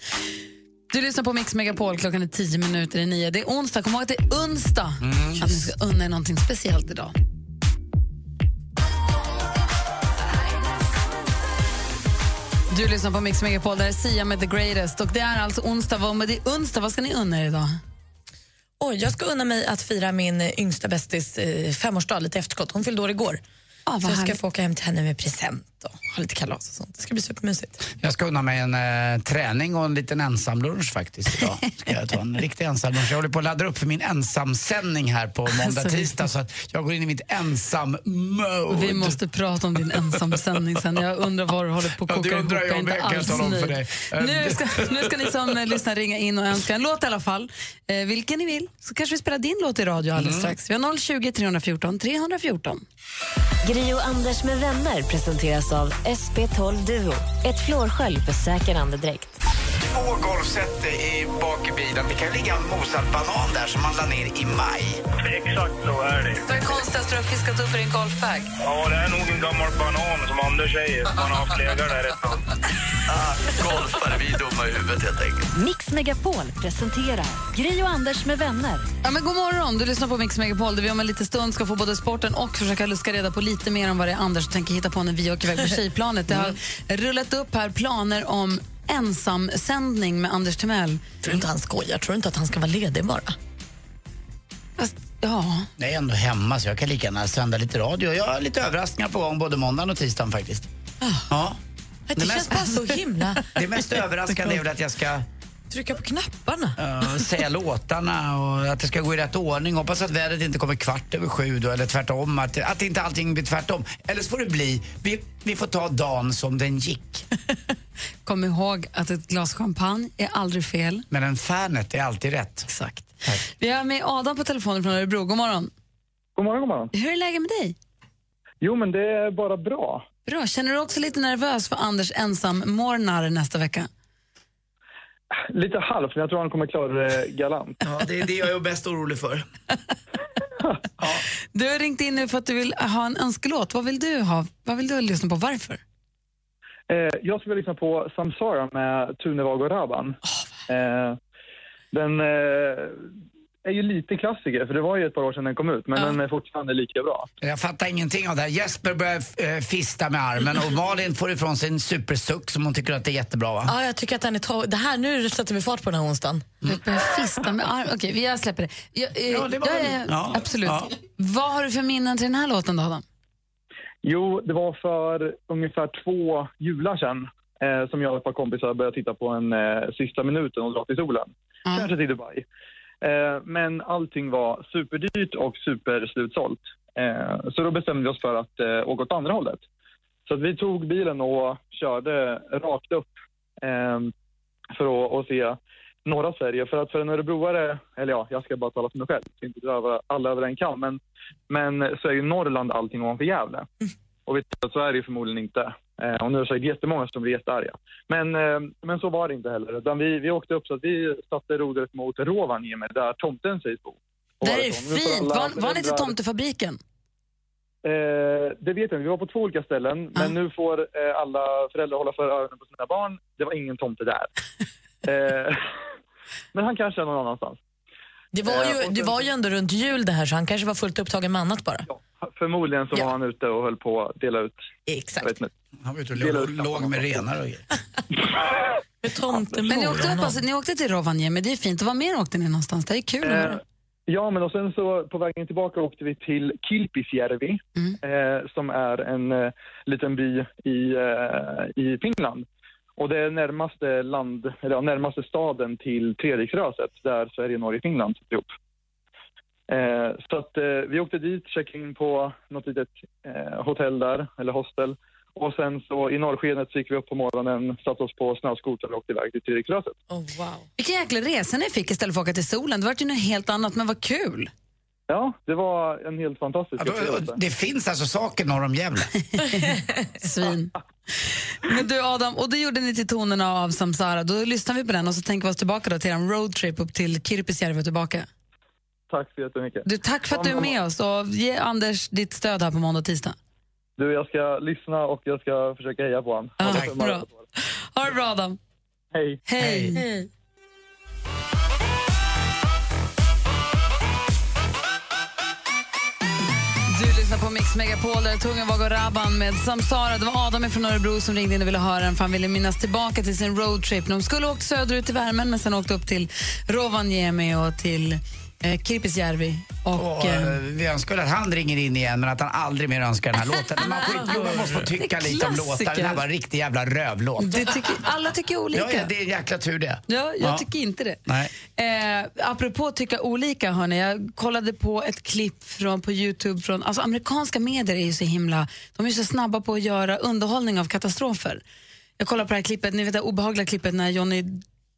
Du lyssnar på Mix Megapol, klockan är tio minuter i nio. Det är onsdag, kom ihåg att det är onsdag. Mm. Att ni ska unna er någonting speciellt idag. Du lyssnar på Mix Megapol, där är Sia med The Greatest. Och det är alltså onsdag. Vad, det är onsdag, vad ska ni unna er idag? Oj, jag ska unna mig att fira min yngsta bästis eh, femårsdag lite efterskott. Hon fyllde år igår. Ah, så jag ska härligt. få åka hem till henne med present och ha lite kalas och sånt. Det ska bli supermysigt. Jag ska unna mig en eh, träning och en liten ensamlunch faktiskt idag. Ska jag ta en riktig ensamlunch. Jag håller på att ladda upp för min ensamsändning här på måndag, Alltså, tisdag så att jag går in i mitt ensam-mode. Vi måste prata om din ensamsändning sen. Jag undrar vad du håller på att Ja, koka ihop. undrar jag är inte alls nöjd. Nu ska, nu ska ni som eh, lyssnar ringa in och önska en låt i alla fall. Eh, vilken ni vill. Så kanske vi spelar din låt i radio alldeles Mm. strax. Vi har 020 314 314. Gri och Anders med vänner presenteras av SP12 Duo. Ett flårskölj för säker andedräkt. Två golfset i bak i bilen. Det kan ligga en mosad banan där som man la ner i maj. Exakt så är det. Vad är konstigast du har fiskat upp i din golfbag? Ja, det är nog en gammal banan som Anders säger. Man har haft legat där ett tag. Golfare, vi är dumma i huvudet helt enkelt. Mix Megapol presenterar Gri och Anders med vänner. Ja, men god morgon, du lyssnar på Mix Megapol där vi om en liten stund ska få både sporten och försöka luska reda på lite mer om vad det är Anders tänker hitta på när vi åker iväg på tjejplanet. Det har rullat upp här planer om ensamsändning med Anders Timell. Tror du inte han skojar? Tror du inte att han ska vara ledig bara? Ja. Jag är ändå hemma så jag kan lika gärna sända lite radio. Jag har lite överraskningar på gång både måndagen och tisdagen faktiskt. Ja. Det, känns bara så himla... Det mest överraskande är väl att jag ska Trycka på knapparna. Ja, säga låtarna och att det ska gå i rätt ordning. Hoppas att vädret inte kommer kvart över sju då, eller tvärtom. Att, att inte allting blir tvärtom. Eller så får det bli, vi, vi får ta dagen som den gick. Kom ihåg att ett glas champagne är aldrig fel. Men en Fanet är alltid rätt. Exakt. Vi har med Adam på telefonen från Örebro. God morgon. God morgon, god morgon. Hur är läget med dig? Jo, men det är bara bra. Bra. Känner du också lite nervös för Anders ensammorgnar nästa vecka? Lite halvt, men jag tror han kommer klara det galant. Ja, det är det jag är bäst orolig för. Du har ringt in nu för att du vill ha en önskelåt. Vad vill du ha? Vad vill du lyssna på? Varför? Eh, jag skulle lyssna på Samsara med Tune Vago Raban. eh, den eh, är ju lite klassiker, för det var ju ett par år sedan den kom ut, men den är fortfarande lika bra. Jag fattar ingenting av det här. Jesper börjar eh, fista med armen och Malin får ifrån sig en supersuck som hon tycker att det är jättebra va? Ja, jag tycker att den är to- det här, Nu sätter vi fart på den här onsdagen. Du börjar fista med arm. Okej, vi- jag släpper det. Jag, eh, Ja, det var jag är, Ja, absolut. ja. Vad har du för minnen till den här låten då, Adam? Jo, det var för ungefär två jular sedan eh, som jag och ett par kompisar började titta på en eh, sista minuten och dra till solen. Kanske till Dubai. Eh, men allting var superdyrt och superslutsålt. Eh, så då bestämde vi oss för att eh, åka åt andra hållet. Så att vi tog bilen och körde rakt upp eh, för att, se norra Sverige. För att för en örebroare, eller ja, jag ska bara tala för mig själv, så inte dra alla över en kam, men, men så är ju Norrland allting ovanför Gävle. Och vet du, så är det ju förmodligen inte. Eh, och nu är det säkert jättemånga som blir jättearga. Men, eh, men så var det inte heller. Utan vi, vi åkte upp så att vi satte rodret mot Rovaniemi där tomten sägs bo. Det är fint. Var, var ni till tomtefabriken? Eh, det vet jag inte. Vi var på två olika ställen. Men nu får eh, alla föräldrar hålla för öronen på sina barn. Det var ingen tomte där. eh, men han kanske är någon annanstans. Det var, Eh, ju, det var ju ändå runt jul det här så han kanske var fullt upptagen med annat bara. Förmodligen så var han ute och höll på att dela ut... Exakt. Jag vet inte. Han var ute och Dela låg, ut låg med renar och grejer. Med. Men ni åkte, upp, alltså, ni åkte till Rovaniemi, det är fint. Och var mer åkte ni någonstans? Det är kul att höra. Eh, Ja, men och sen så på vägen tillbaka åkte vi till Kilpisjärvi eh, som är en eh, liten by i, eh, i Finland. Och det är närmaste land, eller ja, närmaste staden till Treriksröset där Sverige, Norge, Finland sitter ihop. Eh, så att eh, vi åkte dit, checkade in på något litet eh, hotell där, eller hostel. Och sen så i norrskenet så gick vi upp på morgonen, satte oss på snöskoter och åkte iväg till Treriksröset. Oh, wow. Vilken jäkla resa ni fick istället för att åka till solen. Det var ju något helt annat, men vad kul. Ja, det var en helt fantastisk Ja, då, det finns alltså saker norr om Gävle. Svin. Men du Adam, och det gjorde ni till tonerna av Samsara. Då lyssnar vi på den och så tänker vi oss tillbaka då till en roadtrip upp till Kirpisjärvi och tillbaka. Tack så jättemycket. Du, tack för att du är med oss och ge Anders ditt stöd här på måndag och tisdag. Du, jag ska lyssna och jag ska försöka heja på honom. Tack. Bra. Ha det bra Adam. Hej. Hej. Du lyssnar på Mix Megapol, där Tunga var och Rabban med Samsara. Det var Adam från Örebro som ringde in och ville höra den för han ville minnas tillbaka till sin roadtrip. De skulle åkt söderut i värmen men sen åkte upp till Rovaniemi och till eh, Kirpisjärvi. Och, Och, eh, eh, vi önskar att han ringer in igen men att han aldrig mer önskar den här låten. Man, får, jo, man måste få tycka lite om låtar. Den här var en riktig jävla rövlåt. det tycker, alla tycker olika. Ja, ja, det är en jäkla tur det. Ja, jag tycker inte det. Nej. Eh, apropå tycka olika, hörni, jag kollade på ett klipp från, på Youtube från, alltså amerikanska medier är ju så himla, de är så snabba på att göra underhållning av katastrofer. Jag kollar på det här klippet, ni vet det obehagliga klippet när Johnny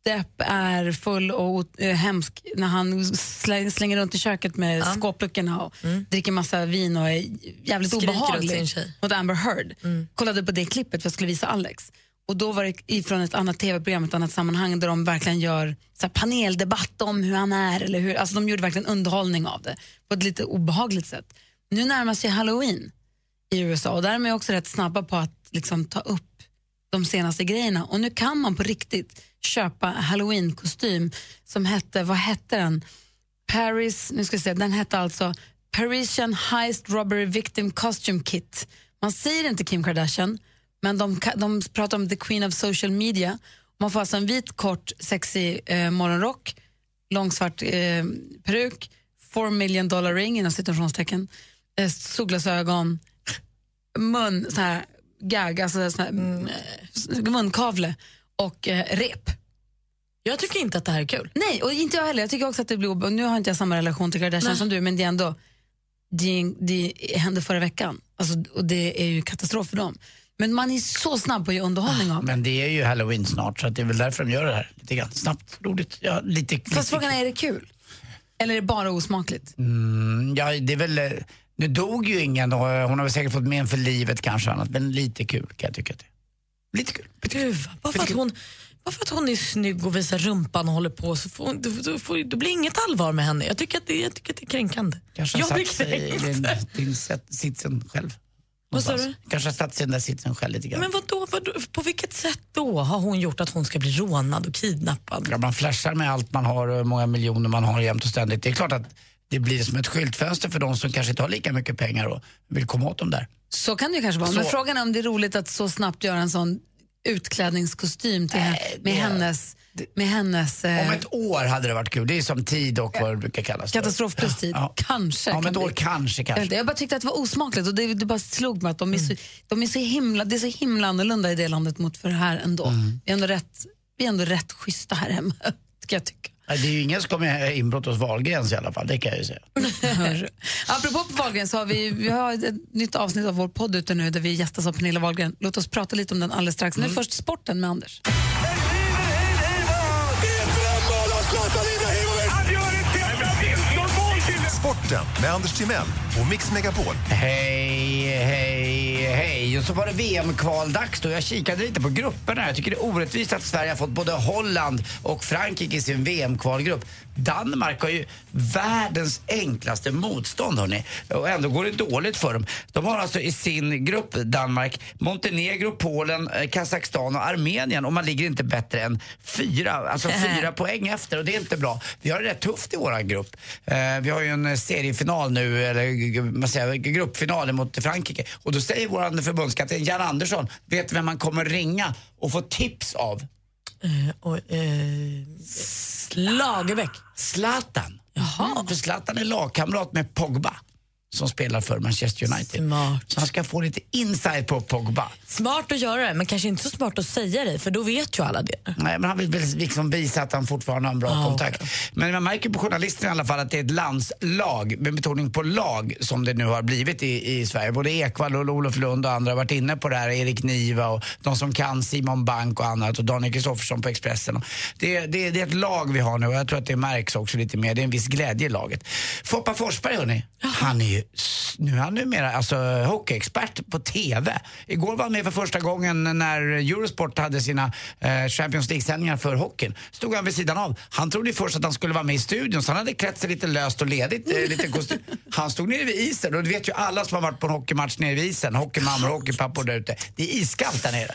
Depp är full och eh, hemsk när han slä, slänger runt i köket med skåpluckorna och dricker massa vin och är jävligt Skriker obehaglig mot Amber Heard. Kollade på det klippet för jag skulle visa Alex. Och då var det ifrån ett annat tv-program, ett annat sammanhang där de verkligen gör så paneldebatt om hur han är. Eller hur, alltså de gjorde verkligen underhållning av det på ett lite obehagligt sätt. Nu närmar sig halloween i USA och där är man också rätt snabba på att liksom, ta upp de senaste grejerna. Och nu kan man på riktigt köpa halloween-kostym som hette, vad hette den? Paris, nu ska jag se, den hette alltså Parisian Heist Robbery Victim Costume Kit. Man säger inte Kim Kardashian, men de, de pratar om the queen of social media. Man får alltså en vit, kort, sexig eh, morgonrock, lång svart eh, peruk, four million dollar ring inom citationstecken, eh, solglasögon, mun, så här, gag, alltså så här, mm. munkavle och eh, rep. Jag tycker inte att det här är kul. Nej, och inte jag heller. Jag tycker också att det blir Nu har inte jag samma relation till Kardashian som du, men det är ändå det, det hände förra veckan. Alltså, och det är ju katastrof för dem. Men man är så snabb på att göra underhållning av det. Men det är ju halloween snart så det är väl därför de gör det här. Lite grann snabbt, roligt. Ja, lite, Fast lite frågan är, är det kul? Eller är det bara osmakligt? Mm, ja, det är väl... eh, Nu dog ju ingen och eh, hon har väl säkert fått men för livet kanske annat. Men lite kul kan jag tycka att det. Lite kul. Gud, bara, för att hon, bara för att hon är snygg och visar rumpan och håller på så får, då, då, får, då blir inget allvar med henne. Jag tycker att det, jag tycker att det är kränkande. Kanske jag har blir satt sig i kränkt. din, set- sitsen själv. Vad sa Någonstans. Kanske har satt sig i den där sitsen själv lite grann. Men vadå, vadå, på vilket sätt då har hon gjort att hon ska bli rånad och kidnappad? Ja, man flashar med allt man har och hur många miljoner man har jämt och ständigt. Det är klart att det blir som ett skyltfönster för de som kanske inte har lika mycket pengar och vill komma åt dem där. Så kan det kanske vara. Men Så- frågan är om det är roligt att så snabbt göra en sån utklädningskostym till henne, med hennes... Med hennes eh, Om ett år hade det varit kul. Det är som tid och vad det brukar kallas. katastrof plus tid. Ja. Kanske. Ja, om kan ett år bli. kanske, kanske. jag bara tyckte att det var osmakligt och det, det bara slog mig att de är, Mm. så, de är så himla, det är så himla annorlunda i det landet mot för här ändå. Mm. Vi, är ändå rätt, vi är ändå rätt schyssta här hemma, ska jag tycka. Det är ju ingen som kommer inbrott hos Wahlgrens i alla fall, det kan jag ju säga. Apropå på Wahlgren så har vi, vi har ett nytt avsnitt av vår podd ute nu där vi gästas av Pernilla Wahlgren. Låt oss prata lite om den alldeles strax. Mm. Nu först sporten med Anders. Sporten med Anders Timell och Mix Megapol. Hej, hej, hej. Och så var det VM-kvaldags då. Jag kikade lite på grupperna. Jag tycker det är orättvist att Sverige har fått både Holland och Frankrike i sin VM-kvalgrupp. Danmark har ju världens enklaste motstånd hörni. Och ändå går det dåligt för dem. De har alltså i sin grupp, Danmark, Montenegro, Polen, eh, Kazakstan och Armenien och man ligger inte bättre än fyra, alltså fyra poäng efter och det är inte bra. Vi har det rätt tufft i våran grupp. Eh, vi har ju en seriefinal nu, eller vad säger, gruppfinal mot Frankrike och då säger vår förbundskapten Jan Andersson, vet vem man kommer ringa och få tips av? Eh, och, eh, Lagerbäck. Zlatan. Jaha. För Zlatan är lagkamrat med Pogba som spelar för Manchester United. Smart. Så han ska få lite insight på Pogba. Smart att göra det, men kanske inte så smart att säga det, för då vet ju alla det. Nej, men han vill väl liksom visa att han fortfarande har en bra Ah, kontakt. Men man märker på journalisterna i alla fall att det är ett landslag, med betoning på lag, som det nu har blivit i, i Sverige. Både Ekwall och Olof Lund och andra har varit inne på det här. Erik Niva och de som kan, Simon Bank och annat och Daniel Kristoffersson på Expressen. Det, det, det är ett lag vi har nu och jag tror att det märks också lite mer. Det är en viss glädje i laget. Foppa Forsberg hörni, han är ju, nu är han numera alltså, hockeyexpert på TV. Igår var han med för första gången när Eurosport hade sina eh, Champions League-sändningar för hockeyn. Stod han vid sidan av. Han trodde först att han skulle vara med i studion så han hade klätt sig lite löst och ledigt. Eh, lite kostym. Han stod nere vid isen och det vet ju alla som har varit på en hockeymatch nere vid isen. Hockeymammor och hockeypappor där ute. Det är iskallt där nere.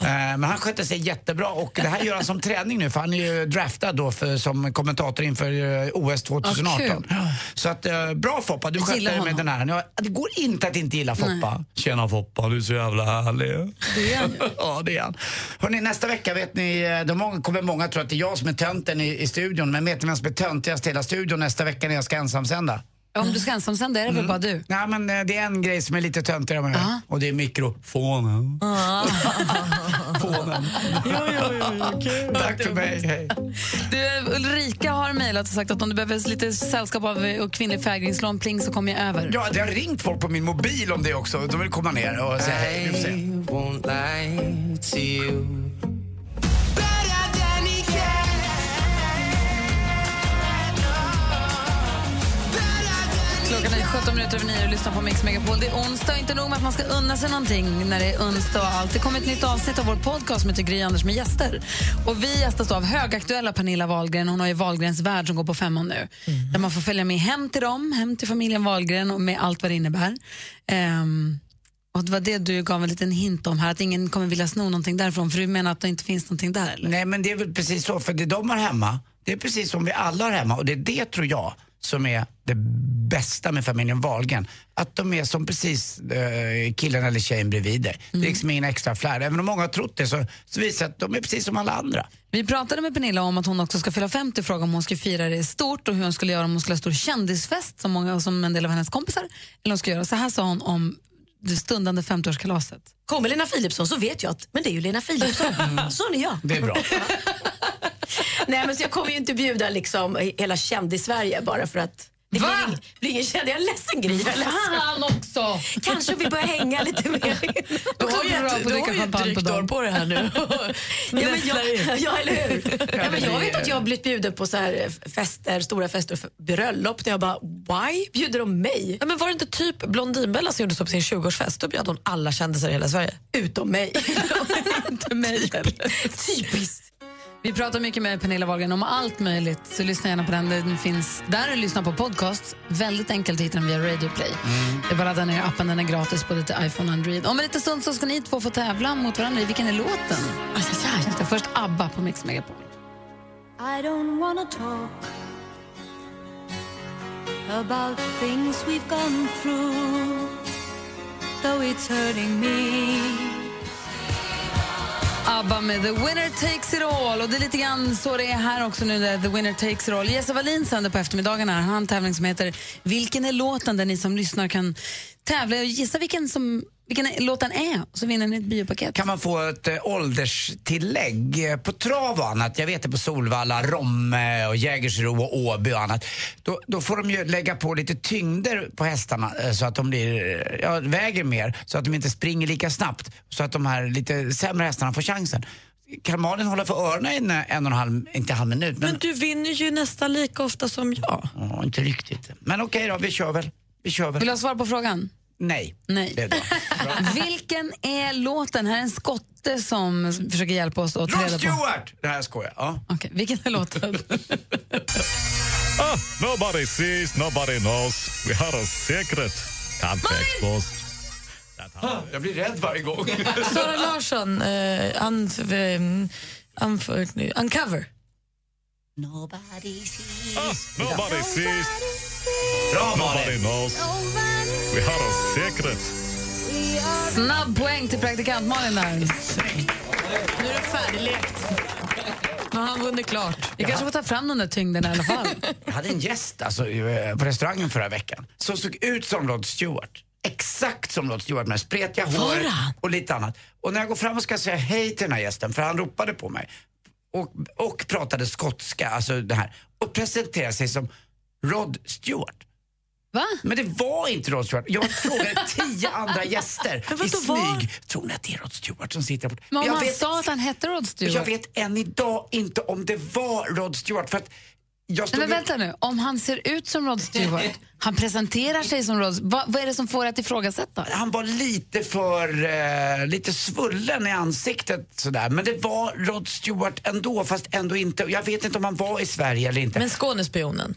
Eh, men han skötte sig jättebra och det här gör han som träning nu för han är ju draftad då för, som kommentator inför OS 2018. kul. så att, eh, bra Foppa, du skötte dig med den här. Det går inte att inte gilla Foppa. Tjena Foppa, du är så jävla härlig. Det är han ja, det är han. Hörrni, nästa vecka vet ni, de många, kommer många tro att det är jag som är tönten i, i studion. Men vet ni vem som är töntigast i hela studion nästa vecka när jag ska ensamsända? Om du ska ensamsända är det väl bara du? Ja, men eh, det är en grej som är lite töntigare med det. Och det är mikrofonen. Fånen. Tack för mig, hej. Du, Ulrika har mejlat och sagt att om du behöver lite sällskap av och kvinnlig fägringslån, pling, så kommer jag över. Ja, det har ringt folk på min mobil om det också. De vill komma ner och säga hej. Klockan är 17 minuter över 9 och lyssnar på Mix Megapol. Det är onsdag inte nog med att man ska unna sig någonting när det är onsdag och allt. Det kommer ett nytt avsnitt av vår podcast som heter Gry Anders med gäster. Och vi gästas av högaktuella Pernilla Wahlgren. Hon har ju Wahlgrens värld som går på femman nu. Där man får följa med hem till dem, hem till familjen Wahlgren och med allt vad det innebär. Ehm, och det var det du gav en liten hint om här, att ingen kommer vilja sno någonting därifrån. För du menar att det inte finns någonting där? Eller? Nej, men det är väl precis så. För det de har hemma, det är precis som vi alla har hemma. Och det är det, tror jag, som är det bästa med familjen Wahlgren. Att de är som precis eh, killen eller tjejen bredvid dig. Det är liksom ingen extra flärd. Även om många har trott det så, så visar det att de är precis som alla andra. Vi pratade med Pernilla om att hon också ska fylla 50 fråga om hon ska fira det stort och hur hon skulle göra om hon skulle ha stor kändisfest som, många, som en del av hennes kompisar. Eller hon ska göra. Så här sa hon om det stundande 50-årskalaset. Kommer Lena Philipsson så vet jag att men det är ju Lena Philipsson. Sån är jag. Det är bra. Nej, men så jag kommer ju inte bjuda liksom hela kändis-Sverige bara för att det blir, ing, blir ingen kändis. Jag är ledsen Gry. Han också! Kanske vi börjar hänga lite mer. Du har ju ett, du har ju ett drygt år på det här nu. Ja, men jag, ja, eller hur? Ja, men jag vet att jag har blivit bjuden på så här fester, stora fester och bröllop. Där jag bara, why bjuder de mig? Ja, men var det inte typ Blondinbella som gjorde så på sin 20-årsfest? Då bjöd hon alla kändisar i hela Sverige. Utom mig. inte mig Typiskt. Vi pratar mycket med Pernilla Wahlgren om allt möjligt, så lyssna gärna på den. Den finns där och lyssna på podcast. Väldigt enkelt att hitta den via Radio Play. Det är bara att ladda ner appen, den är gratis både till iPhone och Android. Om en liten stund så ska ni två få tävla mot varandra i Vilken är låten? Alltså, Först ABBA på Mix Megapol. I don't wanna talk about things we've gone through, though it's hurting me. ABBA med The Winner Takes It All. Och det är lite grann så det är här också nu, där The Winner Takes It All. Jesse Wallin sänder på eftermiddagen. Han har en tävling som heter Vilken är låten? Där ni som lyssnar kan tävla och gissa vilken, som, vilken låten är. Och så vinner ni ett biopaket. Kan man få ett eh, ålderstillägg eh, på trav och annat? Jag vet det på Solvalla, Romme och Jägersro och Åby och annat. Då, då får de ju lägga på lite tyngder på hästarna eh, så att de blir, ja, väger mer. Så att de inte springer lika snabbt. Så att de här lite sämre hästarna får chansen. Kan Malin hålla för öronen i en, en och en halv, inte en halv minut, men, Men du vinner ju nästan lika ofta som jag. Ja, inte riktigt. Men okej då, vi kör väl. Vi kör väl. Vill du ha svar på frågan? Nej. Nej. Det är bra. Vilken är låten? Här är en skotte som försöker hjälpa oss att ta reda på. Stewart! Det här skojar ja. Okej, vilken är låten? Ah, nobody sees, nobody knows. We have a secret. Can't be exposed. Jag blir rädd varje gång. Sara Larsson, uh, un, um, un, Uncover. Nobody sees. Ah, nobody sees, Bra knows. We have a secret. Snabb poäng till praktikant Malin där. Nu är det färdiglekt. Har han vunnit klart? Vi kanske får ta fram den där tyngden i alla fall. Jag hade en gäst alltså, eh, på restaurangen förra veckan som såg ut som Rod Stewart. Exakt som Rod Stewart med spretiga hår och lite annat. Och när jag går fram och ska säga hej till den här gästen, för han ropade på mig och, och pratade skotska, alltså det här, och presenterade sig som Rod Stewart. Va? Men det var inte Rod Stewart. Jag frågade tio andra gäster i vadå, var- smyg. Tror ni att det är Rod Stewart som sitter där borta? Men om Jag han vet- sa att han hette Rod Stewart. jag vet än idag inte om det var Rod Stewart. För att Nej, stod men vänta nu, om han ser ut som Rod Stewart, han presenterar sig som Rod vad, vad är det som får dig att ifrågasätta? Han var lite för, eh, lite svullen i ansiktet sådär. Men det var Rod Stewart ändå, fast ändå inte. Jag vet inte om han var i Sverige eller inte. Men Skånespionen,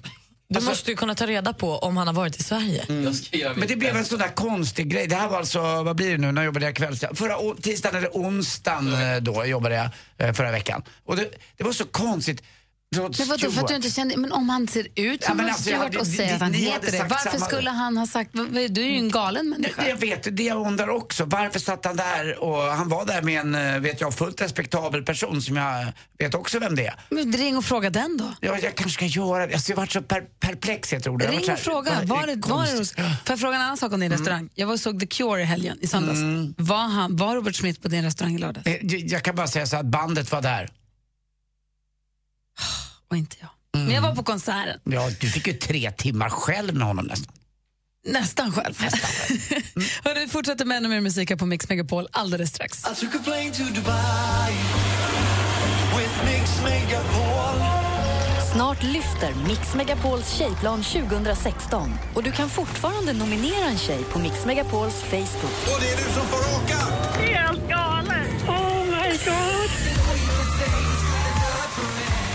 du Alltså- måste ju kunna ta reda på om han har varit i Sverige. Men det blev en sån där konstig grej. Det här var alltså, vad blir det nu, när jobbade jag kvällstid? Förra tisdagen eller onsdagen eh, då jobbade jag eh, förra veckan. Och det, det var så konstigt. Rod Men, vadå, för att du inte kände, men om han ser ut Ja, som men Rod alltså, Stewart och säger att han heter det, varför samma- skulle han ha sagt, du är ju en galen människa. Det, jag vet, det jag undrar också. Varför satt han där? Och han var där med en, eh, vet jag, fullt respektabel person som jag vet också vem det är. Men ring och fråga den då. Ja, jag kanske ska göra det. Alltså, jag har varit så per, perplex, jag tror det. Jag har Ring och fråga. Var är det, var det, konstigt? får jag fråga en annan sak om din restaurang? Jag var och såg The Cure i helgen, i söndags. Var, han, var Robert Smith på din restaurang i lördags? Eh, Jag, jag kan bara säga så att bandet var där. Och inte jag. Men jag var på konserten. Ja, du fick ju tre timmar själv med honom nästan. Nästan själv. Hörru, vi fortsätter med ännu mer musik här på Mix Megapol alldeles strax. I took a plane to Dubai with Mix Megapol. Snart lyfter Mix Megapols tjejplan 2016 och du kan fortfarande nominera en tjej på Mix Megapols Facebook. Och det är du som får åka! Helt galet!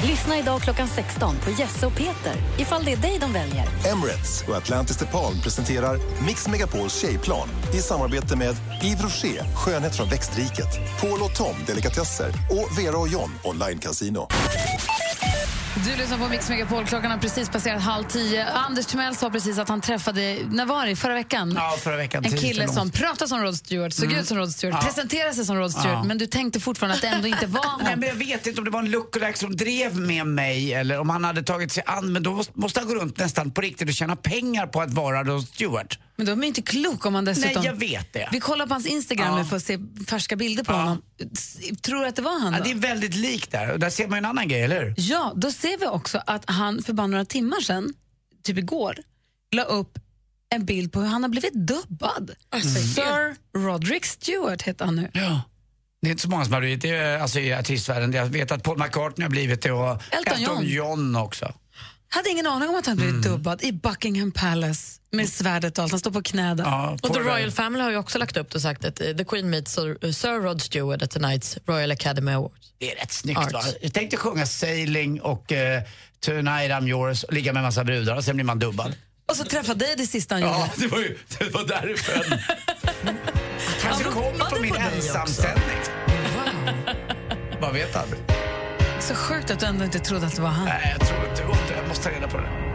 Lyssna idag klockan 16 på Jesse och Peter ifall det är dig de väljer. Emirates och Atlantis DePaul presenterar Mix Megapols tjejplan i samarbete med Yves Rocher, skönhet från växtriket, Paul och Tom, delikatesser och Vera och John, online casino. Du lyssnar på Mix Megapol. Klockan har precis passerat halv tio. Anders Timell sa precis att han träffade, när var det? Förra veckan? Ja, förra veckan. En kille som pratade som Rod Stewart, såg Mm. ut som Rod Stewart, Ja. presenterade sig som Rod Stewart, Ja. men du tänkte fortfarande att det ändå inte var han. Nej, men jag vet inte om det var en lookalike som drev med mig eller om han hade tagit sig an. Men då måste- måste han gå runt nästan på riktigt och tjäna pengar på att vara Rod Stewart. Men då är inte klok om man dessutom... Nej, jag vet det. Vi kollar på hans Instagram Ja. nu för att se färska bilder på honom. S- Tror du att det var han Ja, då? det är väldigt likt där. Och där ser man ju en annan grej, eller hur? Ja, då ser vi också att han för bara några timmar sedan, typ igår, la upp en bild på hur han har blivit dubbad. Alltså, Sir Roderick Stewart heter han nu. Ja. Det är inte så många som har blivit det alltså, i artistvärlden. Jag vet att Paul McCartney har blivit det och Elton John. John också. Hade ingen aning om att han blivit dubbad i Buckingham Palace med svärdet och allt. Han står på knä där. Och The Royal Family har ju också lagt upp och sagt att eh, The Queen meets Sir, Sir Rod Stewart at tonight's Royal Academy Awards. Det är rätt snyggt va? Jag tänkte sjunga Sailing och uh, Tonight I'm yours och ligga med en massa brudar och sen blir man dubbad. Och så träffade dig det sista han Ja, gjorde. det var, ju, det var där det föll. Kanske Han kommer på min ensamställning. Man vet aldrig. Så sjukt att du ändå inte trodde att det var han. Nej, jag tror inte det. Jag måste ta reda på det.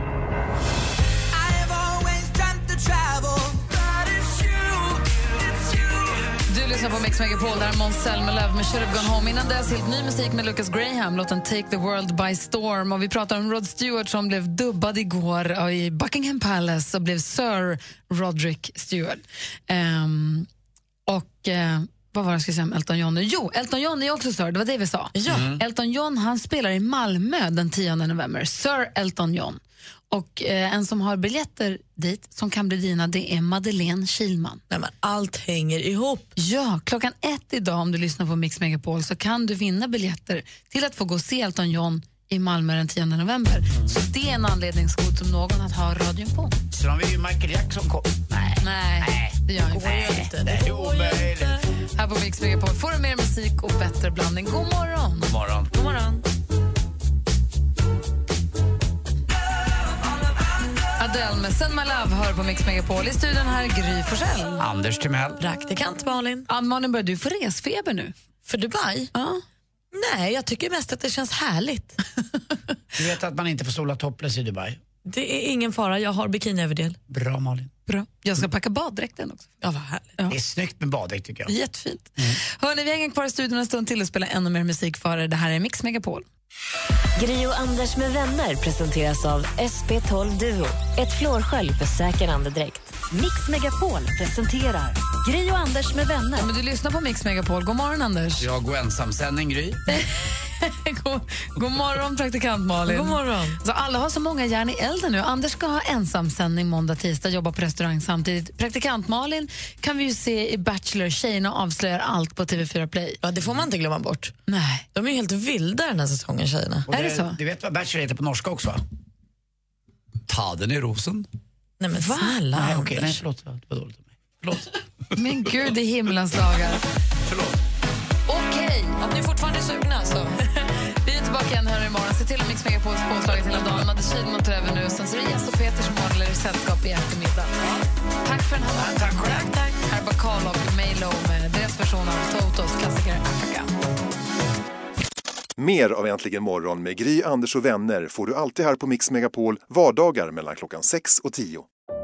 Lyssnar på Mix Megapol, där är Måns Zelmerlöw med Should have gone home. Innan dess helt ny musik med Lucas Graham, låten Take the world by storm. Och vi pratar om Rod Stewart som blev dubbad igår ja, i Buckingham Palace och blev Sir Roderick Stewart. Ehm, och eh, vad var det jag skulle säga om Elton John? nu? Jo, Elton John är också Sir, det var det vi sa. Ja. Mm. Elton John han spelar i Malmö den 10 november, Sir Elton John. Och eh, en som har biljetter dit, som kan bli dina, det är Madeleine Kilman. Nej, men allt hänger ihop. Ja, klockan ett idag om du lyssnar på Mix Megapol så kan du vinna biljetter till att få gå och se Elton John i Malmö den 10 november. Så det är en anledningsgod som någon att ha radion på. Sen har vi ju Michael Jackson kom. Nej. Nej, det gör inte. Nej, det är omöjligt. Här på Mix Megapol får du mer musik och bättre blandning. God morgon! God morgon. God morgon. Adele med Send My Love hör på Mix Megapol. I studion här är Gry Forssell. Anders Timell. Praktikant Malin. Ja, Malin, börjar du få resfeber nu? För Dubai? Ja. Nej, jag tycker mest att det känns härligt. Du vet att man inte får sola topless i Dubai? Det är ingen fara, jag har bikiniöverdel. Bra Malin. Bra. Jag ska packa baddräkten också. Ja, vad härligt. Det är snyggt med baddräkt tycker jag. Jättefint. Hörrni, vi hänger kvar i studion en stund till och spelar ännu mer musik för er. Det här är Mix Megapol. Gri och Anders med vänner presenteras av SP12 Duo. Ett flårskölj för säker andedräkt. Mix Megapol presenterar Gri och Anders med vänner. Ja, men du lyssnar på Mix Megapol. God morgon, Anders. Jag går ensamsändning, Gry. god, god morgon, praktikant Malin. God morgon. Så alla har så många järn i elden nu. Anders ska ha ensamsändning måndag, tisdag, jobba på restaurang samtidigt. Praktikant Malin kan vi ju se i Bachelor. Tjejerna avslöjar allt på TV4 Play. Ja, det får man inte glömma bort. Nej. De är ju helt vilda den här säsongen, tjejerna. Och Du vet vad Bachelor heter på norska också? Ta den i rosen. Nej men snälla Nej, okej. Anders. Nej, förlåt. Det var dåligt av mig. Förlåt. Men gud, det är himlens lagar. Förlåt. Okej. Om ni är fortfarande sugna så. Vi är tillbaka igen här imorgon. Se till att Mix Megapols påslaget hela dagen. Madde Kihlman tar över nu. Sen så är det Jess och Peter som håller er sällskap i eftermiddag. Tack för den här morgonen. Tack själv. Tack. Här är Bacall och Melo med deras version av Totos klassiker Africa. Mer av Äntligen morgon med Gry, Anders och vänner får du alltid här på Mix Megapol vardagar mellan klockan 6 och 10.